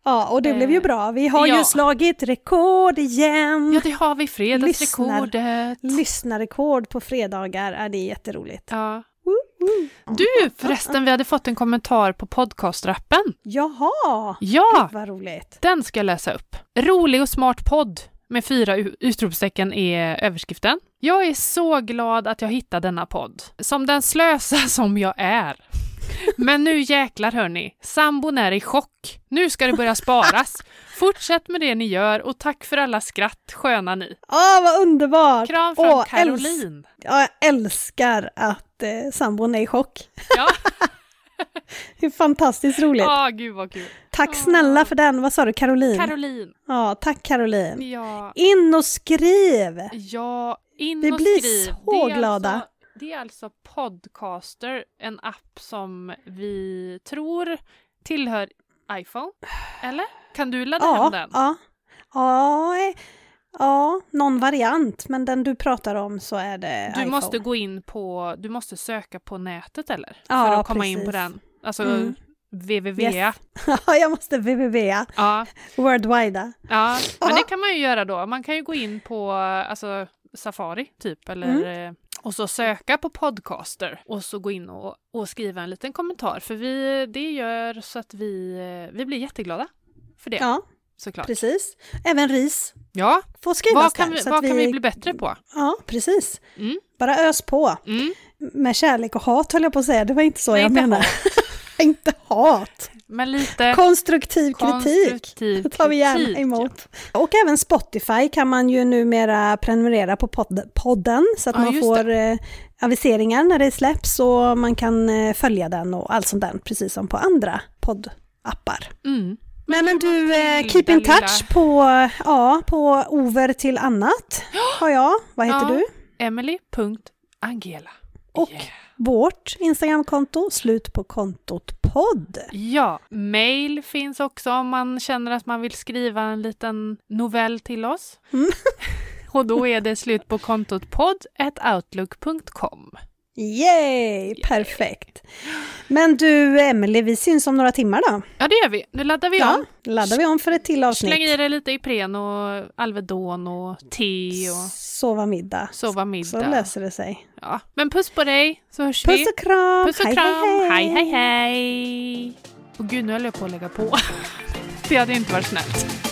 Ja, och det blev ju Eh, bra. Vi har ju ja. slagit rekord igen. Ja, det har vi. Fredagsrekordet. Lyssnarrekord på fredagar, är det är jätteroligt. Ja. Du, förresten, vi hade fått en kommentar på podcastrappen. Jaha, Ja, vad roligt. den ska jag läsa upp. Rolig och smart podd med fyra utropstecken är överskriften. Jag är så glad att jag hittade denna podd. Som den slösa som jag är. Men nu jäklar hörni, sambon är i chock. Nu ska det börja sparas. Fortsätt med det ni gör och tack för alla skratt, sköna ni. Åh, vad underbart! Kram från Åh, Caroline. Ja, jag älskar att eh, sambon är i chock. Ja, <laughs> Det är fantastiskt roligt. ah, gud vad kul. Tack snälla för den. Vad sa du, Caroline? Caroline. ja, tack Caroline. Ja, In och skriv! ja in Vi och blir skriv. så det är glada. Alltså, det är alltså Podcaster, en app som vi tror tillhör iPhone. Eller? Kan du ladda hem Ja, den? ja, ja, eh, ja, någon variant, men den du pratar om så är det Du iPhone. måste gå in på, du måste söka på nätet eller? Ja, för att komma in på precis. den. Alltså Mm. www. Yes. <laughs> Ja, jag måste www, Ja, worldwide. ja, men det kan man ju göra då. Man kan ju gå in på alltså, Safari typ eller Mm. Och så söka på podcaster och så gå in och, och skriva en liten kommentar för vi, det gör så att vi, eh, vi blir jätteglada för det Ja, såklart. precis. Även ris Ja, får skrivas vad kan, där. vi, så vad att kan vi bli bättre på? Ja, precis. Mm. Bara ös på. Mm. Med kärlek och hat höll jag på att säga, det var inte så Nej, jag inte menar. <laughs> inte hat. Men lite Konstruktiv kritik. konstruktiv Det tar vi gärna kritik, ja. emot. Och även Spotify kan man ju numera prenumerera på podd, podden så att Ja, man får eh, aviseringar när det släpps och man kan eh, följa den och allt sånt där, precis som på andra poddappar. Mm. Nej men du, eh, keep in touch på, ja, på over till annat <gasps> har jag. Vad heter Ja. du? Emily.angela. Och Yeah. Vårt Instagramkonto, slut på kontot podd. Ja, mail finns också om man känner att man vill skriva en liten novell till oss. Mm. <laughs> Och då är det slut på kontot podd.outlook.com. Yay! Perfekt. Men du, Emelie, vi syns om några timmar då. Ja, det gör vi. Nu laddar vi Ja, om. laddar vi om för ett till avsnitt. Släng i dig lite Ipren och Alvedon och te och Sova middag. sova Så middag. löser det sig. Ja. Men puss på dig, så hörs vi. Puss och kram! Puss och Hej, kram! hej, hej, hej! hej. Och gud, nu höll jag på att lägga på. <laughs> Det hade inte varit snällt.